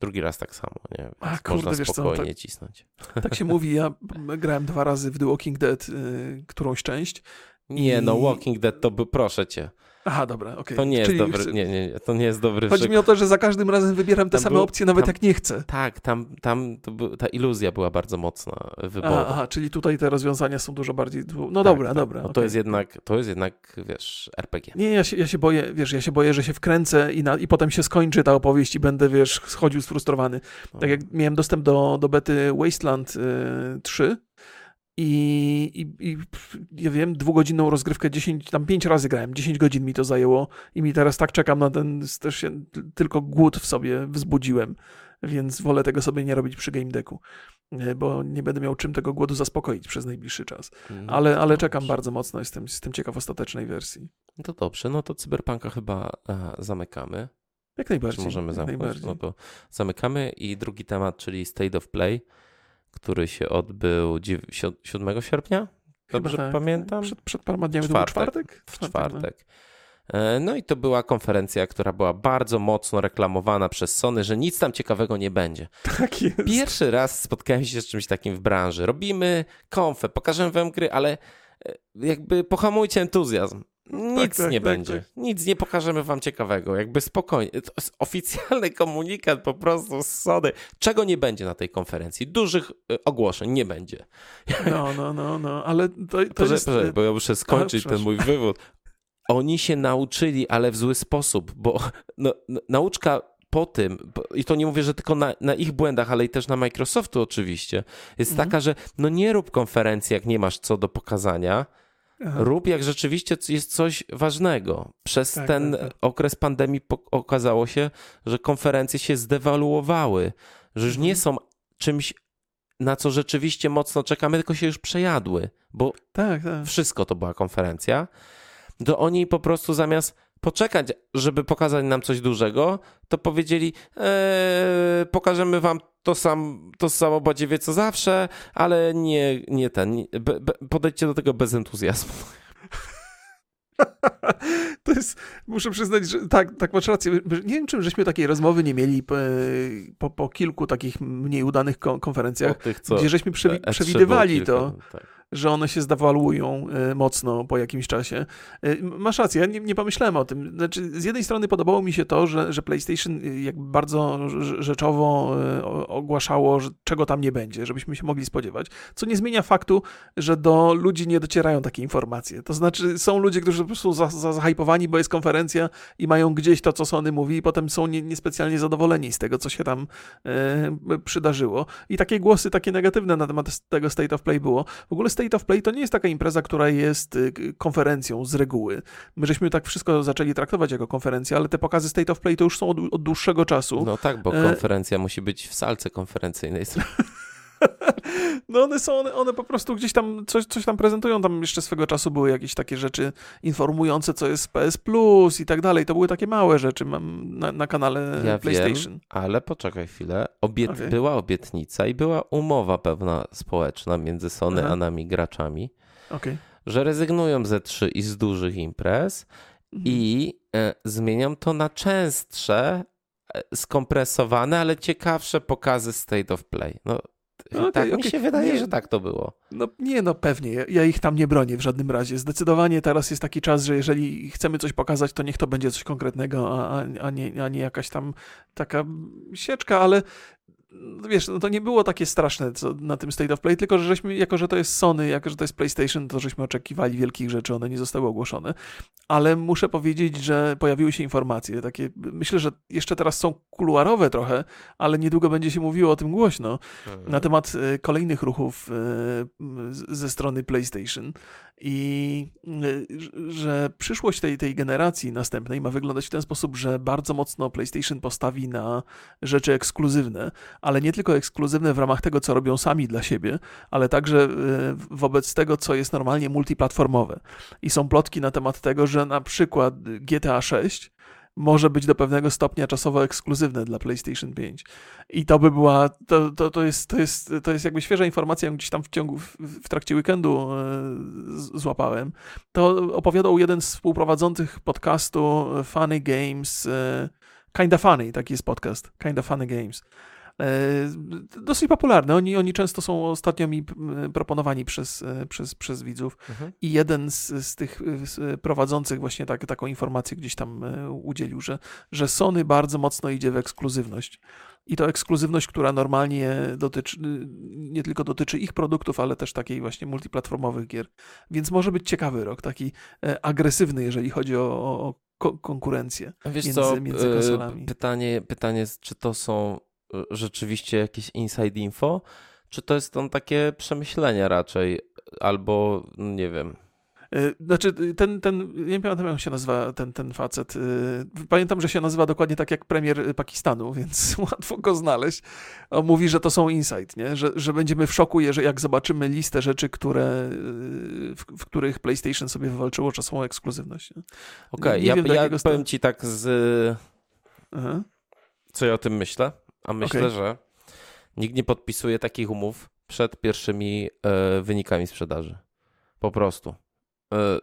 drugi raz tak samo, nie? Więc A, kurde, można wiesz co, spokojnie tak- cisnąć. Tak się mówi, ja grałem dwa razy w The Walking Dead y, którąś część. Nie, no I- Walking Dead to by, proszę cię, Aha, dobra, okej. to nie jest Czyli dobry, chcę- nie, nie, to nie jest dobry Chodzi mi o to, że za każdym razem wybieram te Tam same był- opcje, nawet tam- jak nie chcę. Tak, tam, tam to był, ta iluzja była bardzo mocna wyboru. Aha, aha, czyli tutaj te rozwiązania są dużo bardziej... No Tak, dobra, tak. dobra. No to okej. jest jednak, to jest jednak, wiesz, RPG. Nie, ja się, ja się boję, wiesz, ja się boję, że się wkręcę i, na, i potem się skończy ta opowieść i będę, wiesz, schodził sfrustrowany. No. Tak jak miałem dostęp do, do bety Wasteland y, 3 i, i, i ja wiem, dwugodzinną rozgrywkę 10, tam 5 razy grałem, 10 godzin mi to zajęło i mi teraz tak czekam na ten, też się, tylko głód w sobie wzbudziłem, więc wolę tego sobie nie robić przy Game Decku, e, bo nie będę miał czym tego głodu zaspokoić przez najbliższy czas. No Ale, ale dobrze. czekam bardzo mocno, jestem, jestem ciekaw ostatecznej wersji. No to dobrze, no to Cyberpunka chyba e, zamykamy. Jak Czy najbardziej. możemy jak zamknąć? No to zamykamy i drugi temat, czyli State of Play, który się odbył dziew- si- 7 sierpnia? Dobrze tak. pamiętam? Przed, przed paroma dniami Czwartek. czwartek? w czwartek. E, No i to była konferencja, która była bardzo mocno reklamowana przez Sony, że nic tam ciekawego nie będzie. No. Tak jest. Pierwszy raz spotkałem się z czymś takim w branży. Robimy konfę, pokażemy wam gry, ale e, jakby pohamujcie entuzjazm. Nic tak, nie tak, będzie. tak. Nic nie pokażemy wam ciekawego. Jakby spokojnie. To jest oficjalny <laughs> komunikat po prostu z Sony. Czego nie będzie na tej konferencji? Dużych e, ogłoszeń nie będzie. <laughs> No, no, no, no, ale to, to Poczekaj, jest... poczekaj, bo ja muszę skończyć ten przepraszam. mój wywód. Oni się nauczyli, ale w zły sposób, bo no, nauczka po tym, i to nie mówię, że tylko na, na ich błędach, ale i też na Microsoftu oczywiście, jest Mhm. taka, że no nie rób konferencji, jak nie masz co do pokazania, Aha. rób jak rzeczywiście jest coś ważnego. Przez Tak, ten tak, tak. okres pandemii okazało się, że konferencje się zdewaluowały, że już nie Mhm. są czymś, na co rzeczywiście mocno czekamy, tylko się już przejadły, bo Tak, tak. wszystko to była konferencja, to oni po prostu zamiast poczekać, żeby pokazać nam coś dużego, to powiedzieli, eee, pokażemy wam to, sam, to samo badziewie co zawsze, ale nie, nie ten, nie, be, be, podejdźcie do tego bez entuzjazmu. <laughs> To jest, muszę przyznać, że tak, tak masz rację. Nie wiem, czym żeśmy takiej rozmowy nie mieli po, po, po kilku takich mniej udanych konferencjach, tych, gdzie żeśmy przewi- E3 było przewidywali kilka, to, tak. Że one się zdewaluują e, mocno po jakimś czasie. E, Masz rację, ja nie, nie pomyślałem o tym. Znaczy, z jednej strony podobało mi się to, że, że PlayStation e, jakby bardzo rz- rzeczowo ogłaszało, że czego tam nie będzie, żebyśmy się mogli spodziewać. Co nie zmienia faktu, że do ludzi nie docierają takie informacje. To znaczy, są ludzie, którzy po prostu za, za, zahypowani, bo jest konferencja i mają gdzieś to, co Sony mówi, i potem są nie, niespecjalnie zadowoleni z tego, co się tam e, przydarzyło. I takie głosy, takie negatywne na temat tego State of Play było. W ogóle State of Play to nie jest taka impreza, która jest y, konferencją z reguły. My żeśmy tak wszystko zaczęli traktować jako konferencję, ale te pokazy State of Play to już są od, od dłuższego czasu. No tak, bo E- konferencja musi być w salce konferencyjnej. <laughs> No one są, one, one po prostu gdzieś tam coś, coś tam prezentują. Tam jeszcze swego czasu były jakieś takie rzeczy informujące, co jest PS Plus i tak dalej. To były takie małe rzeczy mam na, na kanale Ja PlayStation. wiem, ale poczekaj chwilę. Obiet... Okej. Była obietnica i była umowa pewna społeczna między Sony Aha. a nami graczami, Okej. że rezygnują ze trzy i z dużych imprez Mhm. i e, zmienią to na częstsze, e, skompresowane, ale ciekawsze pokazy State of Play. No, Okej, tak mi okej. się wydaje, Nie. że tak to było. No nie, no pewnie. Ja, ja ich tam nie bronię w żadnym razie. Zdecydowanie teraz jest taki czas, że jeżeli chcemy coś pokazać, to niech to będzie coś konkretnego, a, a, a, nie, a nie jakaś tam taka sieczka, ale no wiesz, no to nie było takie straszne co na tym State of Play, tylko że żeśmy, jako że to jest Sony, jako że to jest PlayStation, to żeśmy oczekiwali wielkich rzeczy, one nie zostały ogłoszone. Ale muszę powiedzieć, że pojawiły się informacje takie, myślę, że jeszcze teraz są kuluarowe trochę, ale niedługo będzie się mówiło o tym głośno, na temat e, kolejnych ruchów z- ze strony PlayStation i e, że przyszłość tej, tej generacji następnej ma wyglądać w ten sposób, że bardzo mocno PlayStation postawi na rzeczy ekskluzywne, ale nie tylko ekskluzywne w ramach tego, co robią sami dla siebie, ale także e, wobec tego, co jest normalnie multiplatformowe. I są plotki na temat tego, że na przykład GTA 6 może być do pewnego stopnia czasowo ekskluzywne dla PlayStation 5. I to by była, to, to, to, jest, to, jest, to jest jakby świeża informacja, ją gdzieś tam w ciągu, w, w trakcie weekendu e, złapałem. To opowiadał jeden z współprowadzących podcastu e, Funny Games, e, Kinda Funny, taki jest podcast, Kinda Funny Games. E, Dosyć popularny. Oni, oni często są ostatnio mi m, proponowani przez, e, przez, przez widzów. Mhm. I jeden z, z tych prowadzących właśnie tak, taką informację gdzieś tam e, udzielił, że, że Sony bardzo mocno idzie w ekskluzywność. I to ekskluzywność, która normalnie dotyczy, nie tylko dotyczy ich produktów, ale też takiej właśnie multiplatformowych gier. Więc może być ciekawy rok, taki e, agresywny, jeżeli chodzi o, o, o ko- konkurencję. Wiesz między- co, między e, konsolami. pytanie, pytanie jest, czy to są e, rzeczywiście jakieś inside info, czy to jest tam takie przemyślenia raczej, albo no nie wiem. Y, znaczy, ten, ten, nie pamiętam jak się nazywa ten, ten facet. Y, pamiętam, że się nazywa dokładnie tak jak premier Pakistanu, <laughs> więc łatwo go znaleźć. On mówi, że to są insight, nie? Że, że będziemy w szoku, jeżeli, jak zobaczymy listę rzeczy, które, y, w, w których PlayStation sobie wywalczyło czasową ekskluzywność. Okej, okay, ja, ja powiem ci tak z... Aha. Co ja o tym myślę? A myślę, okay. że nikt nie podpisuje takich umów przed pierwszymi e, wynikami sprzedaży. Po prostu. E,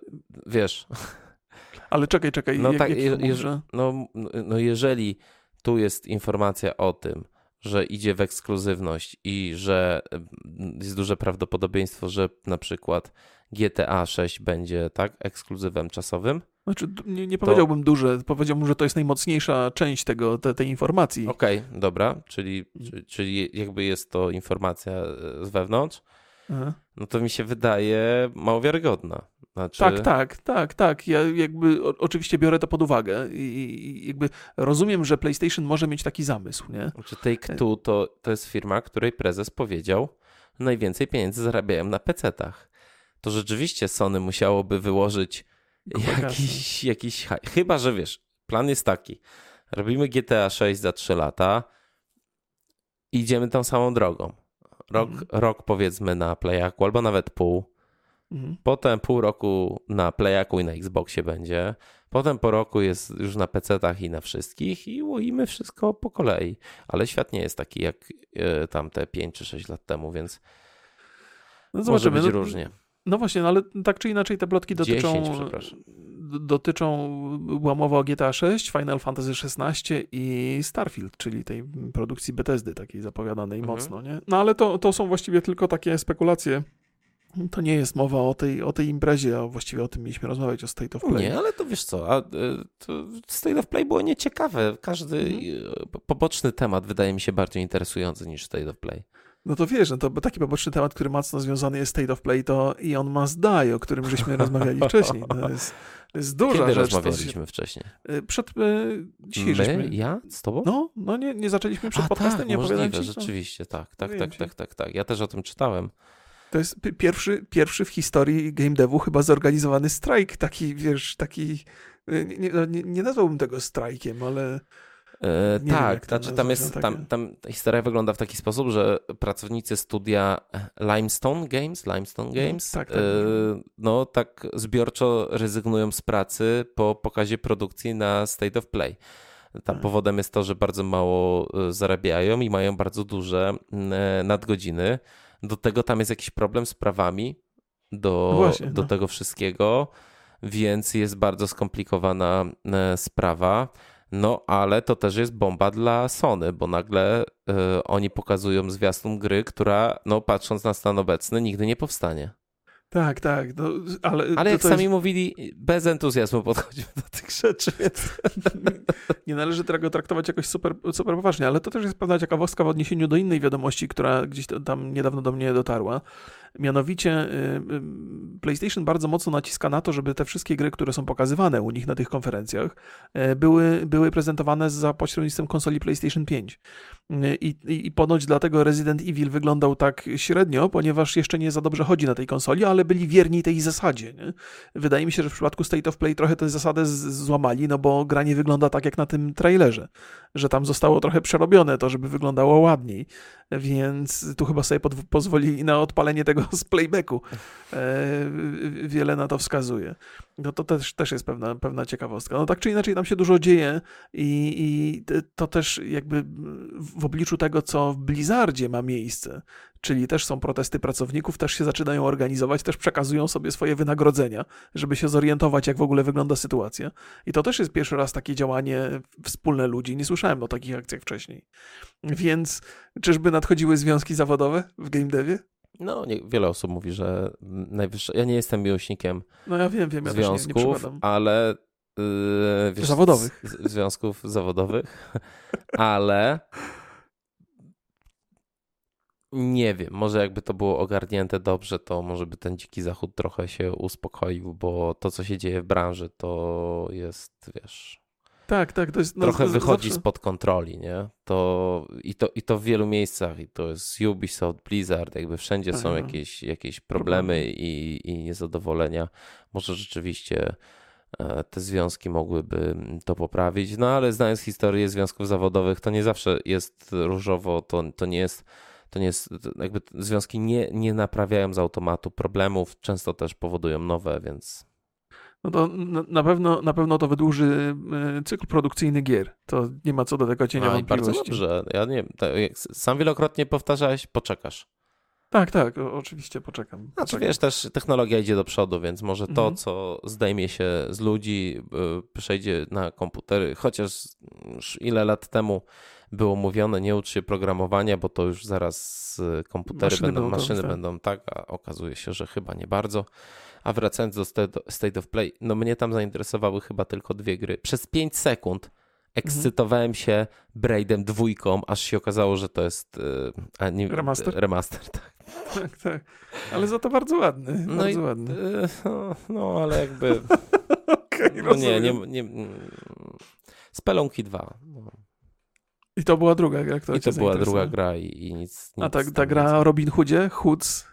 wiesz. <laughs> Ale czekaj, czekaj. No, jak, tak, je, je, no, no jeżeli tu jest informacja o tym, że idzie w ekskluzywność i że mm, jest duże prawdopodobieństwo, że na przykład GTA 6 będzie tak ekskluzywem czasowym. Znaczy, nie, nie powiedziałbym to... duże, powiedziałbym, że to jest najmocniejsza część tego, te, tej informacji. Okej, okay, dobra, czyli, czyli jakby jest to informacja e, z wewnątrz, no to mi się wydaje mało wiarygodna. Znaczy... Tak, tak, tak, tak. Ja jakby o, oczywiście biorę to pod uwagę i, jakby rozumiem, że PlayStation może mieć taki zamysł, nie? Znaczy Take-Two to, to jest firma, której prezes powiedział, najwięcej pieniędzy zarabiają na PC-tach. To rzeczywiście Sony musiałoby wyłożyć jakiś, jakiś... Chyba, że wiesz, plan jest taki. Robimy GTA 6 za 3 lata idziemy tą samą drogą. Rok, mm. rok powiedzmy na Playaku, albo nawet pół Mhm. Potem pół roku na Playaku i na Xboxie będzie. Potem po roku jest już na PC-tach i na wszystkich i łoimy wszystko po kolei. Ale świat nie jest taki jak e, tamte 5 czy 6 lat temu, więc no może być no, różnie. No właśnie, no ale tak czy inaczej te plotki dotyczą 10, dotyczą była mowa o GTA 6, Final Fantasy 16 i Starfield, czyli tej produkcji Bethesdy takiej zapowiadanej mhm. mocno, nie? No ale to, to są właściwie tylko takie spekulacje to nie jest mowa o tej, o tej imprezie, a właściwie o tym mieliśmy rozmawiać, o State of Play. Nie, ale to wiesz co, a, e, State of Play było nieciekawe. Każdy mhm. E, poboczny temat wydaje mi się bardziej interesujący niż State of Play. No to wiesz, no to taki poboczny temat, który mocno związany jest State of Play, to i on Must Die, o którym żeśmy <laughs> rozmawiali wcześniej. To jest, to jest duża Kiedy rzecz. rozmawialiśmy się... wcześniej? E, przed, dzisiaj My? Żeśmy... Ja? Z tobą? No, no nie, nie zaczęliśmy przed A, podcastem, tak, nie możliwe, ci, rzeczywiście, tak, tak, tak, tak, tak, tak. Ja też o tym czytałem. To jest pierwszy, pierwszy w historii game devu chyba zorganizowany strajk, taki, wiesz, taki, y, nie, no, nie, nie nazwałbym tego strajkiem, ale... E, tak, znaczy tam jest, tam, tam historia wygląda w taki sposób, że pracownicy studia Limestone Games, Limestone mhm, Games, tak, tak. E, no tak zbiorczo rezygnują z pracy po pokazie produkcji na State of Play. Tam tak. powodem jest to, że bardzo mało e, zarabiają i mają bardzo duże nadgodziny. Do tego tam jest jakiś problem z prawami do, Właśnie, do no. tego wszystkiego, więc jest bardzo skomplikowana sprawa. No, ale to też jest bomba dla Sony, bo nagle y, oni pokazują zwiastun gry, która, no, patrząc na stan obecny, nigdy nie powstanie. Tak, tak. No, ale ale jak sami jest... mówili, bez entuzjazmu podchodzimy do tych rzeczy, więc... <laughs> Nie należy tego traktować jakoś super, super poważnie, ale to też jest pewna ciekawostka w odniesieniu do innej wiadomości, która gdzieś tam niedawno do mnie dotarła. Mianowicie y, y, PlayStation bardzo mocno naciska na to, żeby te wszystkie gry, które są pokazywane u nich na tych konferencjach, y, były, były prezentowane za pośrednictwem konsoli PlayStation 5. I, I ponoć dlatego Resident Evil wyglądał tak średnio, ponieważ jeszcze nie za dobrze chodzi na tej konsoli, ale byli wierni tej zasadzie. Nie? Wydaje mi się, że w przypadku State of Play trochę tę zasadę złamali, no bo gra nie wygląda tak jak na tym trailerze, że tam zostało trochę przerobione to, żeby wyglądało ładniej więc tu chyba sobie pozwolili na odpalenie tego <laughs> z playbacku. E, wiele na to wskazuje. No to też, też jest pewna, pewna ciekawostka. No tak czy inaczej tam się dużo dzieje i, i to też jakby w obliczu tego, co w Blizzardzie ma miejsce, czyli też są protesty pracowników, też się zaczynają organizować, też przekazują sobie swoje wynagrodzenia, żeby się zorientować, jak w ogóle wygląda sytuacja. I to też jest pierwszy raz takie działanie wspólne ludzi. Nie słyszałem o takich akcjach wcześniej. Więc czyżby nadchodziły związki zawodowe w game devie? No, nie, wiele osób mówi, że najwyższe. Ja nie jestem miłośnikiem no, ja wiem, wiem, ja związków, nie, nie ale. Yy, wiesz, zawodowych. Z, związków zawodowych, <laughs> ale nie wiem, może jakby to było ogarnięte dobrze, to może by ten dziki zachód trochę się uspokoił, bo to, co się dzieje w branży, to jest, wiesz, Tak, tak, to jest... No, trochę wychodzi zawsze- spod kontroli, nie? To, i, to, I to w wielu miejscach. I to jest Ubisoft, Blizzard, jakby wszędzie są Aha. jakieś, jakieś problemy i, i niezadowolenia. Może rzeczywiście e, te związki mogłyby to poprawić, no ale znając historię związków zawodowych, to nie zawsze jest różowo, to, to nie jest to nie jest, to jakby związki nie, nie naprawiają z automatu problemów, często też powodują nowe, więc No to na- pewno, na pewno to wydłuży e, cykl produkcyjny gier. To nie ma co do tego cienia A, i bardzo wątpliwości. dobrze. Ja nie tak sam wielokrotnie powtarzałeś, poczekasz. Tak, tak, oczywiście poczekam. Znaczy poczekam. wiesz, też technologia idzie do przodu, więc może to, Mhm. co zdejmie się z ludzi, y, przejdzie na komputery, chociaż już ile lat temu było mówione, nie ucz się programowania, bo to już zaraz y, komputery Maszyny będą, maszyny tak. będą tak, a okazuje się, że chyba nie bardzo. A wracając do State of Play, no mnie tam zainteresowały chyba tylko dwie gry. Przez 5 sekund ekscytowałem się Braidem dwójką, aż się okazało, że to jest y, a nie, Remaster? remaster tak. <laughs> Tak, tak. Ale za to bardzo ładny, No bardzo i- ładny. Y, No, no ale jakby. <laughs> Okej, No nie, nie, nie. mm, Spelunki 2. No. I to była druga gra, która I to była druga gra i, i nic, nic. A ta, tam ta gra Robin Hoodzie, Hoods,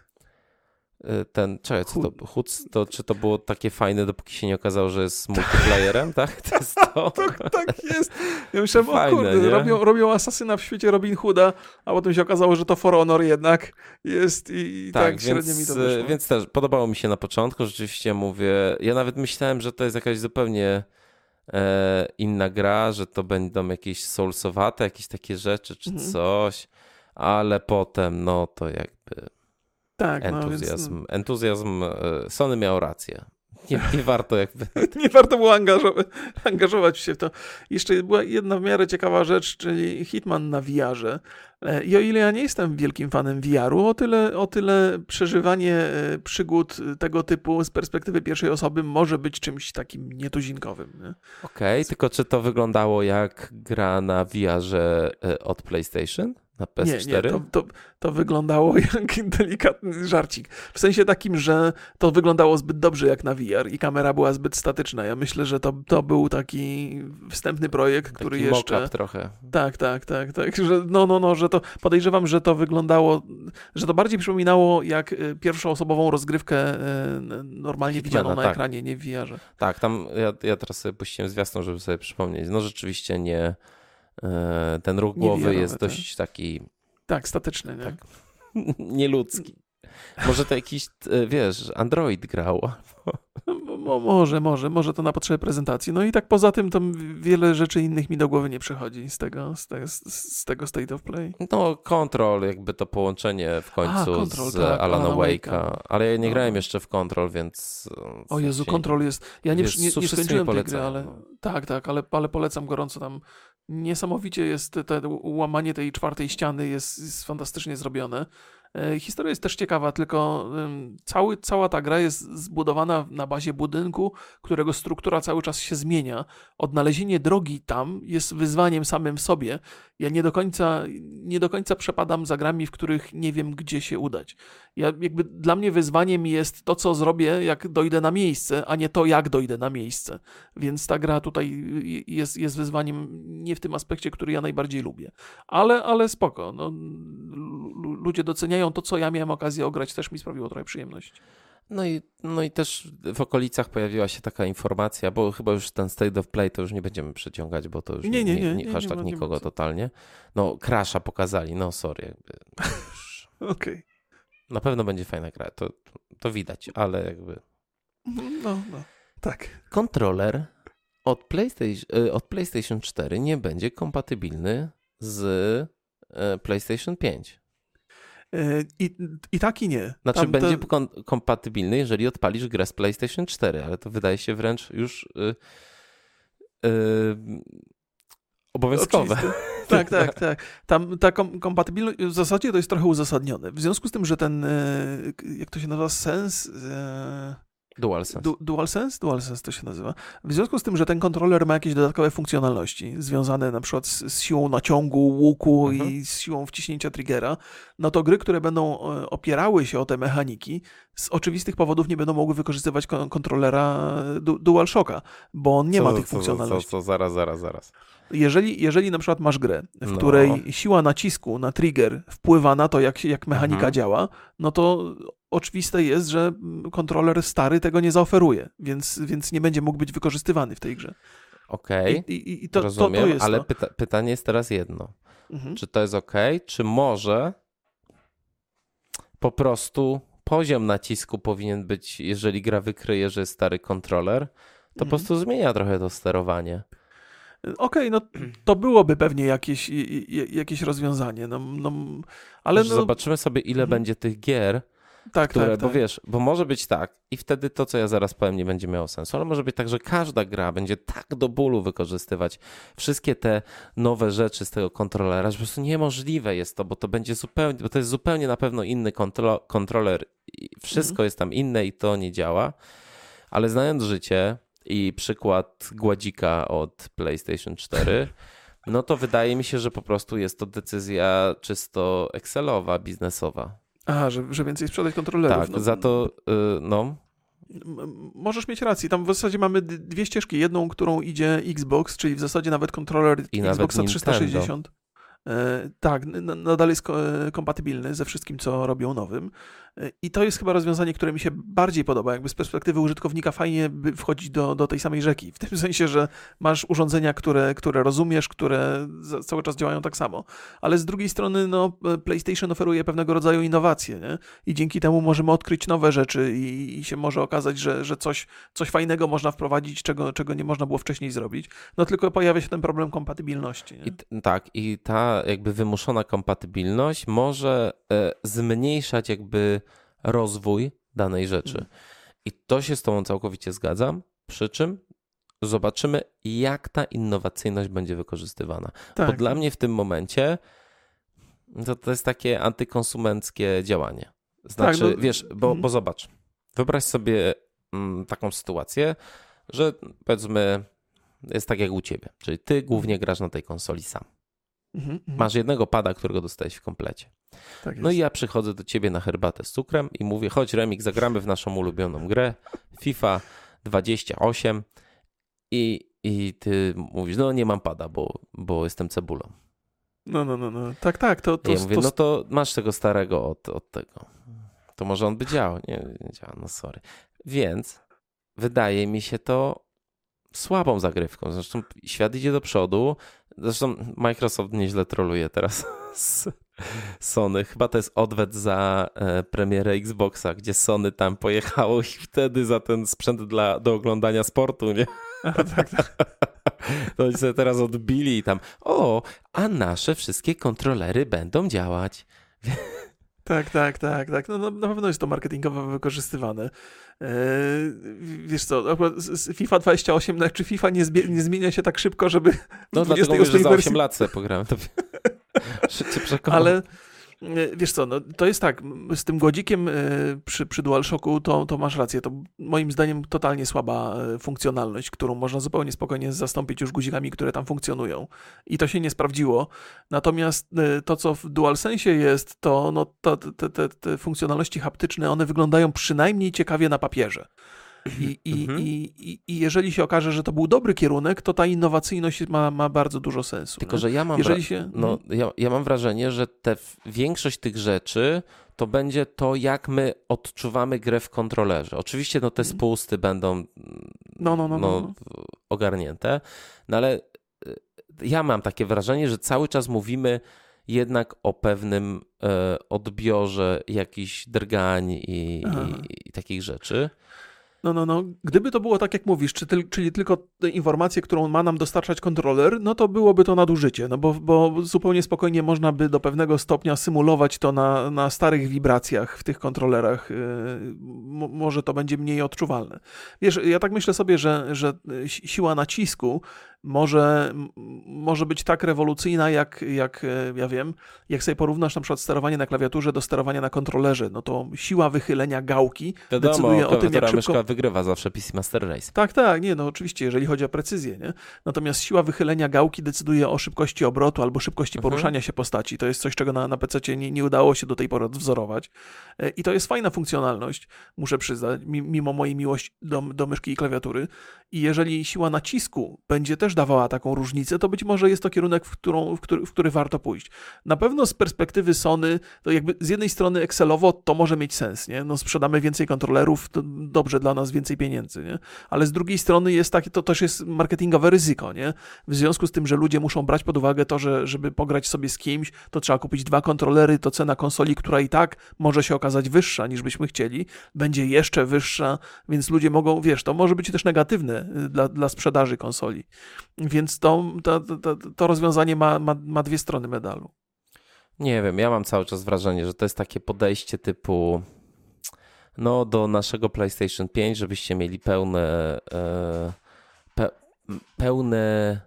Y, Ten, czekaj, co to, Hoods, to czy to było takie fajne, dopóki się nie okazało, że jest multiplayerem, tak? To jest <laughs> to. Tak, tak jest. Ja myślałem, Fajne, o kurde, nie? robią, robią asasyna w świecie Robin Hooda, a potem się okazało, że to For Honor jednak jest i, i tak, Tak, średnio więc, mi to wyszło. więc też podobało mi się na początku, rzeczywiście mówię, ja nawet myślałem, że to jest jakaś zupełnie inna gra, że to będą jakieś soulsowate, jakieś takie rzeczy czy Mhm. coś, ale potem no to jakby tak, no, entuzjazm, więc, entuzjazm, e, Sony miał rację. Nie, nie warto jakby, <laughs> nie warto było angażować, angażować się w to. Jeszcze była jedna w miarę ciekawa rzecz, czyli Hitman na VR-ze. E, I o ile ja nie jestem wielkim fanem VR-u, o tyle, o tyle przeżywanie e, przygód tego typu z perspektywy pierwszej osoby może być czymś takim nietuzinkowym. Nie? okej, tylko czy to wyglądało jak gra na VR-ze e, od PlayStation? Na PS4? Nie, nie, to, to, to wyglądało <laughs> jak delikatny żarcik. W sensie takim, że to wyglądało zbyt dobrze jak na VR i kamera była zbyt statyczna. Ja myślę, że to, to był taki wstępny projekt, który Taki jeszcze... mock-up trochę. Tak, tak, tak, tak, że no, no, no, że to podejrzewam, że to wyglądało, że to bardziej przypominało jak y, pierwszoosobową rozgrywkę y, normalnie Hitmana, widzianą na tak. ekranie, nie w VR-ze. Tak, tam ja, ja teraz sobie puściłem zwiastun, żeby sobie przypomnieć. No rzeczywiście nie. E, Ten ruch głowy jest tak. dość taki Tak, statyczny, nie? Tak. <laughs> nieludzki. Może to jakiś, e, wiesz, Android grał. Mo- może, może, może to na potrzeby prezentacji. No i tak poza tym to wiele rzeczy innych mi do głowy nie przychodzi z tego, z tego, z tego State of Play. No, Control, jakby to połączenie w końcu Control, z tak, Alana Wake'a. Ale ja nie No. grałem jeszcze w Control, więc. O Jezu, się- Control jest... Ja nie, Wiesz, nie, nie skończyłem tej gry, ale... no. Tak, tak, ale, ale polecam gorąco tam. Niesamowicie jest te łamanie tej czwartej ściany jest, jest fantastycznie zrobione. E, Historia jest też ciekawa, tylko cały, cała ta gra jest zbudowana na bazie budynku, którego struktura cały czas się zmienia. Odnalezienie drogi tam jest wyzwaniem samym w sobie. Ja nie do końca, nie do końca przepadam za grami, w których nie wiem, gdzie się udać. Ja, jakby dla mnie wyzwaniem jest to, co zrobię, jak dojdę na miejsce, a nie to, jak dojdę na miejsce. Więc ta gra tutaj jest, jest wyzwaniem nie w tym aspekcie, który ja najbardziej lubię. Ale, ale spoko. No, lu- ludzie doceniają to, co ja miałem okazję ograć, też mi sprawiło trochę przyjemność. No i, no i też w okolicach pojawiła się taka informacja, bo chyba już ten State of Play to już nie będziemy przeciągać, bo to już Nie, nie, nie, nie, tak nikogo totalnie. No, Crasha pokazali, no sorry, <laughs> Okej. Na pewno będzie fajna gra, to, to widać, ale jakby. No, no. Tak. Kontroler od PlayStation, y, od PlayStation 4 nie będzie kompatybilny z e, PlayStation 5. E, I, I tak i nie. Znaczy Tam te- będzie kon- kompatybilny, jeżeli odpalisz grę z PlayStation 4, ale to wydaje się wręcz już y, y, obowiązkowe. Tak, tak, <laughs> tak. Tam ta kom kompatybilność w zasadzie to jest trochę uzasadnione. W związku z tym, że ten, e, jak to się nazywa, sens. e, DualSense. Du DualSense? DualSense to się nazywa. W związku z tym, że ten kontroler ma jakieś dodatkowe funkcjonalności, związane na przykład z, z siłą naciągu, łuku Mhm. i z siłą wciśnięcia triggera, no to gry, które będą e, opierały się o te mechaniki, z oczywistych powodów nie będą mogły wykorzystywać kon kontrolera du DualShocka, bo on nie co, ma tych co, funkcjonalności. Co, co, zaraz, zaraz, zaraz. Jeżeli, jeżeli na przykład masz grę, w No. której siła nacisku na trigger wpływa na to, jak, jak mechanika Mhm. działa, no to oczywiste jest, że mm, kontroler stary tego nie zaoferuje, więc, więc nie będzie mógł być wykorzystywany w tej grze. Okej, I, i, i to, to, rozumiem, to jest ale to. pyta pytanie jest teraz jedno. Mhm. Czy to jest ok? Czy może po prostu poziom nacisku powinien być, jeżeli gra wykryje, że jest stary kontroler, to po Mhm. prostu zmienia trochę to sterowanie. Okej, no to byłoby pewnie jakieś, jakieś rozwiązanie, no, no, ale no, Zobaczymy sobie, ile Mhm. będzie tych gier, tak, które, tak, bo tak. wiesz, bo może być tak i wtedy to, co ja zaraz powiem, nie będzie miało sensu, ale może być tak, że każda gra będzie tak do bólu wykorzystywać wszystkie te nowe rzeczy z tego kontrolera, że po prostu niemożliwe jest to, bo to będzie zupełnie, bo to jest zupełnie na pewno inny kontro, kontroler i wszystko Mhm. jest tam inne i to nie działa, ale znając życie i przykład gładzika od PlayStation 4, no to wydaje mi się, że po prostu jest to decyzja czysto Excelowa, biznesowa. Aha, że, że więcej sprzedać kontrolerów. Tak, no, za to, y, no, Możesz mieć rację. Tam w zasadzie mamy dwie ścieżki. Jedną, którą idzie Xbox, czyli w zasadzie nawet kontroler I nawet Xboxa Nintendo. 360. E, tak, nadal jest e, kompatybilny ze wszystkim, co robią nowym. I to jest chyba rozwiązanie, które mi się bardziej podoba. Jakby z perspektywy użytkownika fajnie wchodzić do, do tej samej rzeki. W tym <laughs> sensie, że masz urządzenia, które, które rozumiesz, które cały czas działają tak samo. Ale z drugiej strony, no, PlayStation oferuje pewnego rodzaju innowacje, nie? I dzięki temu możemy odkryć nowe rzeczy i, i się może okazać, że, że coś, coś fajnego można wprowadzić, czego, czego nie można było wcześniej zrobić. No tylko pojawia się ten problem kompatybilności. I, tak, i ta jakby wymuszona kompatybilność może e, zmniejszać jakby rozwój danej rzeczy. Mhm. I to się z Tobą całkowicie zgadzam, przy czym zobaczymy, jak ta innowacyjność będzie wykorzystywana. tak. Bo dla mnie w tym momencie to, to jest takie antykonsumenckie działanie. Znaczy, no, wiesz, bo, mhm. bo zobacz, wyobraź sobie mm, taką sytuację, że powiedzmy jest tak jak u ciebie, czyli ty głównie grasz na tej konsoli sam. Mhm, mhm. Masz jednego pada, którego dostałeś w komplecie. tak No i ja przychodzę do ciebie na herbatę z cukrem i mówię, chodź Remik, zagramy w naszą ulubioną grę FIFA 28 i, i ty mówisz, no nie mam pada, bo, bo jestem cebulą. No, no, no, no. Tak, tak. To, I to, ja mówię, to, no to masz tego starego od, od tego. To może on by działał. Nie, nie działa, no sorry. Więc wydaje mi się to słabą zagrywką. Zresztą świat idzie do przodu. Zresztą Microsoft nieźle troluje teraz <laughs> z Sony. Chyba to jest odwet za e, premierę Xboxa, gdzie Sony tam pojechało i wtedy za ten sprzęt dla, do oglądania sportu, nie? Aha, <laughs> tak, tak. To oni sobie teraz odbili i tam, o, a nasze wszystkie kontrolery będą działać. <laughs> Tak, tak, tak, tak. No, no, na pewno jest to marketingowo wykorzystywane. Eee, wiesz co, akurat FIFA 28, no, czy FIFA nie, nie zmienia się tak szybko, żeby No dlatego mówię, że 28 za wersji 8 lat sobie pograłem. To... <laughs> Przekonam. Ale e, wiesz co, no, to jest tak, z tym godzikiem e, przy, przy DualShocku to, to masz rację, to moim zdaniem totalnie słaba e, funkcjonalność, którą można zupełnie spokojnie zastąpić już guzikami, które tam funkcjonują. I to się nie sprawdziło. Natomiast e, to, co w DualSense jest, to no, te, te, te funkcjonalności haptyczne, one wyglądają przynajmniej ciekawie na papierze. I, i, Mhm. i, i, I jeżeli się okaże, że to był dobry kierunek, to ta innowacyjność ma, ma bardzo dużo sensu. Tylko, nie? że ja mam, Jeżeli się... no, ja, ja mam wrażenie, że te, większość tych rzeczy to będzie to, jak my odczuwamy grę w kontrolerze. Oczywiście no, te Mhm. spusty będą No, no, no, no, no. ogarnięte, no ale y, ja mam takie wrażenie, że cały czas mówimy jednak o pewnym e, odbiorze jakichś drgań i, i, i takich rzeczy. No, no, no. Gdyby to było tak, jak mówisz, czy tyl, czyli tylko te informacje, którą ma nam dostarczać kontroler, no to byłoby to nadużycie, no bo, bo zupełnie spokojnie można by do pewnego stopnia symulować to na, na starych wibracjach w tych kontrolerach. Yy, mo- może to będzie mniej odczuwalne. Wiesz, ja tak myślę sobie, że, że si- siła nacisku może, może być tak rewolucyjna, jak, jak e, ja wiem, jak sobie porównasz na przykład sterowanie na klawiaturze do sterowania na kontrolerze, no to siła wychylenia gałki Wiadomo, decyduje o tym, jak szybko... wygrywa zawsze PC Master Race. Tak, tak, nie, no oczywiście, jeżeli chodzi o precyzję, nie? Natomiast siła wychylenia gałki decyduje o szybkości obrotu albo szybkości mhm. poruszania się postaci. To jest coś, czego na, na PC nie, nie udało się do tej pory odwzorować. E, I to jest fajna funkcjonalność, muszę przyznać, mimo mojej miłości do, do myszki i klawiatury. I jeżeli siła nacisku będzie też dawała taką różnicę, to być może jest to kierunek, w, którą, w, który, w który warto pójść. Na pewno z perspektywy Sony, to jakby z jednej strony Excelowo to może mieć sens, nie? No sprzedamy więcej kontrolerów, to dobrze dla nas więcej pieniędzy, nie? Ale z drugiej strony jest takie, to też jest marketingowe ryzyko, nie? W związku z tym, że ludzie muszą brać pod uwagę to, że żeby pograć sobie z kimś, to trzeba kupić dwa kontrolery, to cena konsoli, która i tak może się okazać wyższa niż byśmy chcieli, będzie jeszcze wyższa, więc ludzie mogą, wiesz, to może być też negatywne dla, dla sprzedaży konsoli. Więc to, to, to, to rozwiązanie ma, ma, ma dwie strony medalu. Nie wiem, ja mam cały czas wrażenie, że to jest takie podejście typu no do naszego PlayStation 5, żebyście mieli pełne e, pe, pełne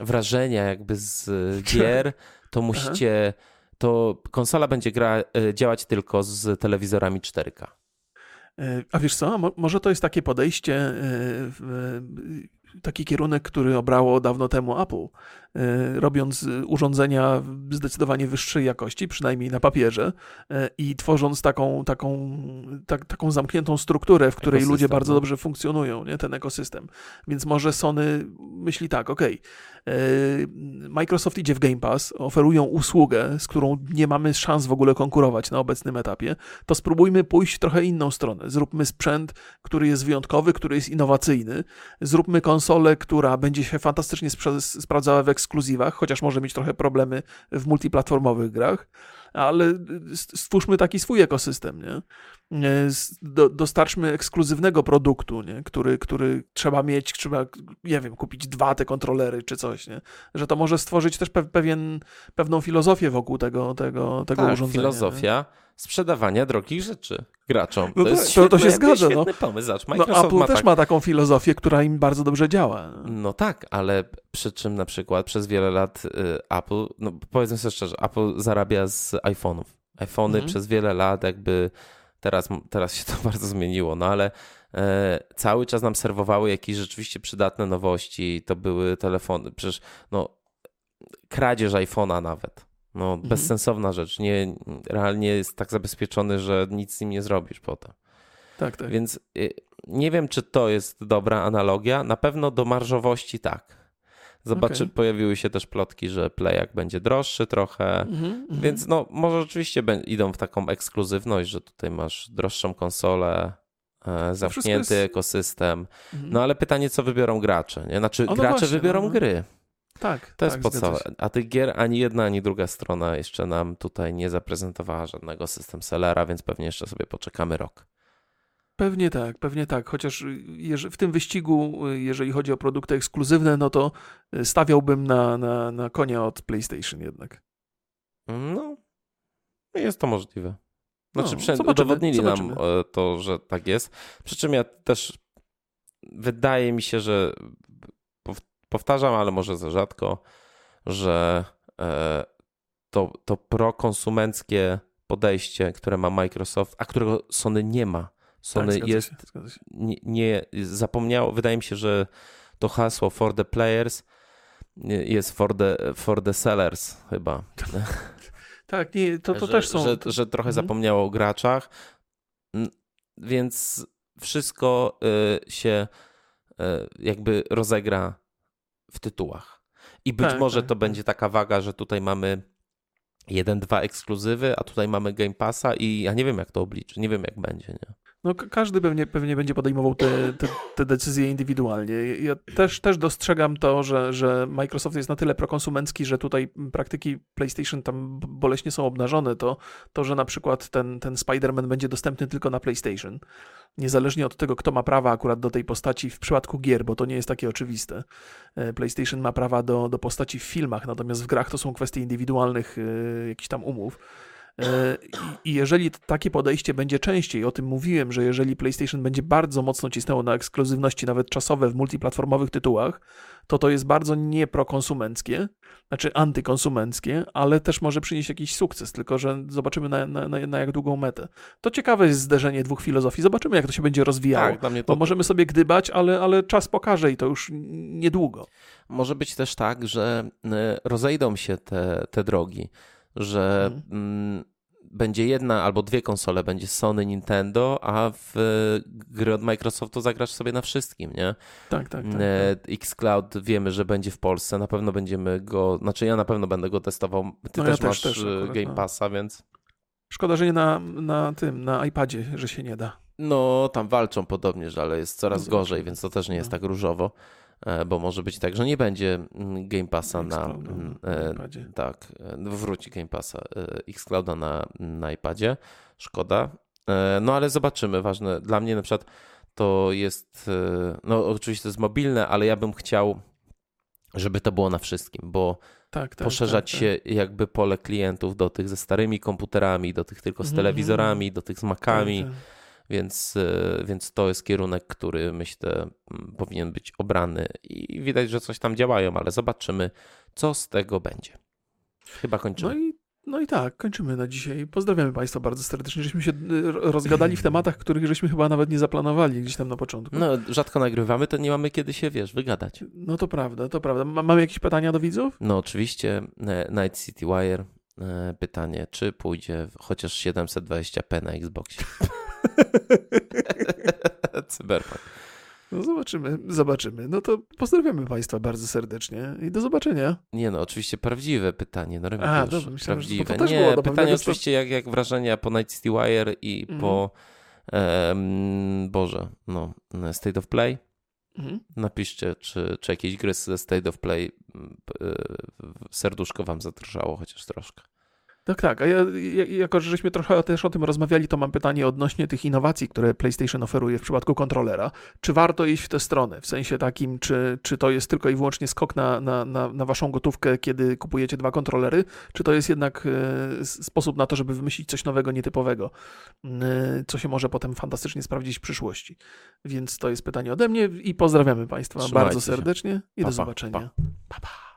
wrażenia jakby z gier, <laughs> to musicie to konsola będzie gra, e, działać tylko z telewizorami 4K. E, a wiesz co, może to jest takie podejście, taki kierunek, który obrało dawno temu Apple. E, robiąc urządzenia zdecydowanie wyższej jakości, przynajmniej na papierze, e, i tworząc taką, taką, tak, taką zamkniętą strukturę, w której ekosystem, ludzie bardzo no. dobrze funkcjonują, nie? ten ekosystem. Więc może Sony myśli tak, ok, e, Microsoft idzie w Game Pass, oferują usługę, z którą nie mamy szans w ogóle konkurować na obecnym etapie, to spróbujmy pójść trochę inną stronę. Zróbmy sprzęt, który jest wyjątkowy, który jest innowacyjny. Zróbmy konsolę, która będzie się fantastycznie sprawdzała w ekskluzywach, chociaż może mieć trochę problemy w multiplatformowych grach, ale stwórzmy taki swój ekosystem, nie? Do, dostarczmy ekskluzywnego produktu, nie? Który, który trzeba mieć, trzeba, nie wiem, kupić dwa te kontrolery czy coś, nie? Że to może stworzyć też pewien, pewną filozofię wokół tego, tego, tego tak, urządzenia. filozofia nie? sprzedawania drogich rzeczy graczom. No to, to, świetny, to, się zgadza. No. pomysł. Zobacz, no, Apple ma też tak... ma taką filozofię, która im bardzo dobrze działa. No tak, ale przy czym na przykład przez wiele lat y, Apple, no powiedzmy sobie szczerze, Apple zarabia z iPhone'ów. iPhony mhm. przez wiele lat jakby teraz, teraz się to <laughs> bardzo zmieniło, no ale e, cały czas nam serwowały jakieś rzeczywiście przydatne nowości. To były telefony, przecież no kradzież iPhone'a nawet. No, mhm. bezsensowna rzecz. Nie, realnie jest tak zabezpieczony, że nic z nim nie zrobisz potem. Tak, tak. Więc y, nie wiem, czy to jest dobra analogia. Na pewno do marżowości tak. Zobaczy, okay. pojawiły się też plotki, że Playak będzie droższy trochę, mm -hmm, więc no może rzeczywiście idą w taką ekskluzywność, że tutaj masz droższą konsolę, e, zamknięty jest... ekosystem. Mm -hmm. No ale pytanie, co wybiorą gracze? Nie? Znaczy, no gracze właśnie, wybiorą no. gry. Tak. To jest tak, podstawa. A tych gier ani jedna, ani druga strona jeszcze nam tutaj nie zaprezentowała żadnego system sellera, więc pewnie jeszcze sobie poczekamy rok. Pewnie tak, pewnie tak. Chociaż w tym wyścigu, jeżeli chodzi o produkty ekskluzywne, no to stawiałbym na, na, na konia od PlayStation jednak. No, jest to możliwe. Znaczy, no, udowodnili zobaczymy. nam e, to, że tak jest. Przy czym ja też wydaje mi się, że powtarzam, ale może za rzadko, że e, to, to prokonsumenckie podejście, które ma Microsoft, a którego Sony nie ma. Sony tak, jest, nie, nie zapomniało, wydaje mi się, że to hasło for the players jest for the, for the sellers chyba. <laughs> Tak, nie, to, to że, też są. Że, że trochę mhm. zapomniało o graczach, więc wszystko y, się y, jakby rozegra w tytułach. I być tak, może tak, to tak. będzie taka waga, że tutaj mamy jeden, dwa ekskluzywy, a tutaj mamy Game Passa i ja nie wiem, jak to obliczy, nie wiem, jak będzie. Nie? No, każdy pewnie, pewnie będzie podejmował te, te, te, decyzje indywidualnie. Ja też, też dostrzegam to, że, że Microsoft jest na tyle prokonsumencki, że tutaj praktyki PlayStation tam boleśnie są obnażone. To, to że na przykład ten, ten Spider-Man będzie dostępny tylko na PlayStation, niezależnie od tego, kto ma prawa akurat do tej postaci w przypadku gier, bo to nie jest takie oczywiste. E, PlayStation ma prawa do, do postaci w filmach, natomiast w grach to są kwestie indywidualnych yy, jakichś tam umów. E, I jeżeli takie podejście będzie częściej, o tym mówiłem, że jeżeli PlayStation będzie bardzo mocno cisnęło na ekskluzywności, nawet czasowe w multiplatformowych tytułach, to to jest bardzo nieprokonsumenckie, znaczy antykonsumenckie, ale też może przynieść jakiś sukces, tylko że zobaczymy na, na, na, na jak długą metę. To ciekawe jest zderzenie dwóch filozofii, zobaczymy jak to się będzie rozwijało, tak, dla mnie to... bo możemy sobie gdybać, ale, ale czas pokaże i to już niedługo. Może być też tak, że e, rozejdą się te, te drogi że mhm. mm, będzie jedna albo dwie konsole, będzie Sony, Nintendo, a w gry od Microsoftu zagrasz sobie na wszystkim, nie? Tak, tak, tak. E, tak. Xcloud wiemy, że będzie w Polsce, na pewno będziemy go, znaczy ja na pewno będę go testował, ty no też ja masz też, akurat, Game no. Passa, no. więc... Szkoda, że nie na, na tym, na iPadzie, że się nie da. No, tam walczą podobnie, że ale jest coraz no, gorzej, więc to też nie jest no. tak różowo. E, bo może być tak, że nie będzie mm, Game Passa na, mm, e, tak, e, wróci Game Passa Xclouda na, na iPadzie, szkoda. No ale zobaczymy, ważne dla mnie na przykład to jest, no oczywiście to jest mobilne, ale ja bym chciał, żeby to było na wszystkim, bo tak, tak, poszerzać tak, się tak. jakby pole klientów do tych ze starymi komputerami, do tych tylko z mhm, telewizorami, do tych z Macami tak, tak. Więc, e, więc to jest kierunek, który myślę powinien być obrany i widać, że coś tam działają, ale zobaczymy, co z tego będzie. Chyba kończymy. No i, no i tak, kończymy na dzisiaj. Pozdrawiamy Państwa bardzo serdecznie, żeśmy się e, rozgadali w tematach, których żeśmy chyba nawet nie zaplanowali gdzieś tam na początku. No, rzadko nagrywamy, to nie mamy kiedy się, wiesz, wygadać. No to prawda, to prawda. Mamy jakieś pytania do widzów? No oczywiście. E, Night City Wire pytanie, czy pójdzie chociaż 720p na Xboxie? <laughs> <laughs> Cyberpunk. No zobaczymy, zobaczymy. No to pozdrawiamy Państwa bardzo serdecznie i do zobaczenia. Nie no, oczywiście prawdziwe pytanie. No, A, dobrze, myślałem, prawdziwe. Że nie, pytanie oczywiście jak, jak wrażenia po Night City Wire i mm. po um, Boże, no, State of Play. Mm. Napiszcie, czy, czy jakieś gry ze State of Play serduszko wam zadrżało chociaż troszkę. Tak, tak. A ja, jako, że żeśmy trochę też o tym rozmawiali, to mam pytanie odnośnie tych innowacji, które PlayStation oferuje w przypadku kontrolera. Czy warto iść w tę stronę? W sensie takim, czy, czy to jest tylko i wyłącznie skok na, na, na, na waszą gotówkę, kiedy kupujecie dwa kontrolery? Czy to jest jednak e, sposób na to, żeby wymyślić coś nowego, nietypowego, e, co się może potem fantastycznie sprawdzić w przyszłości? Więc to jest pytanie ode mnie i pozdrawiamy Państwa Trzymajcie bardzo serdecznie się. i pa, do zobaczenia. Pa, pa.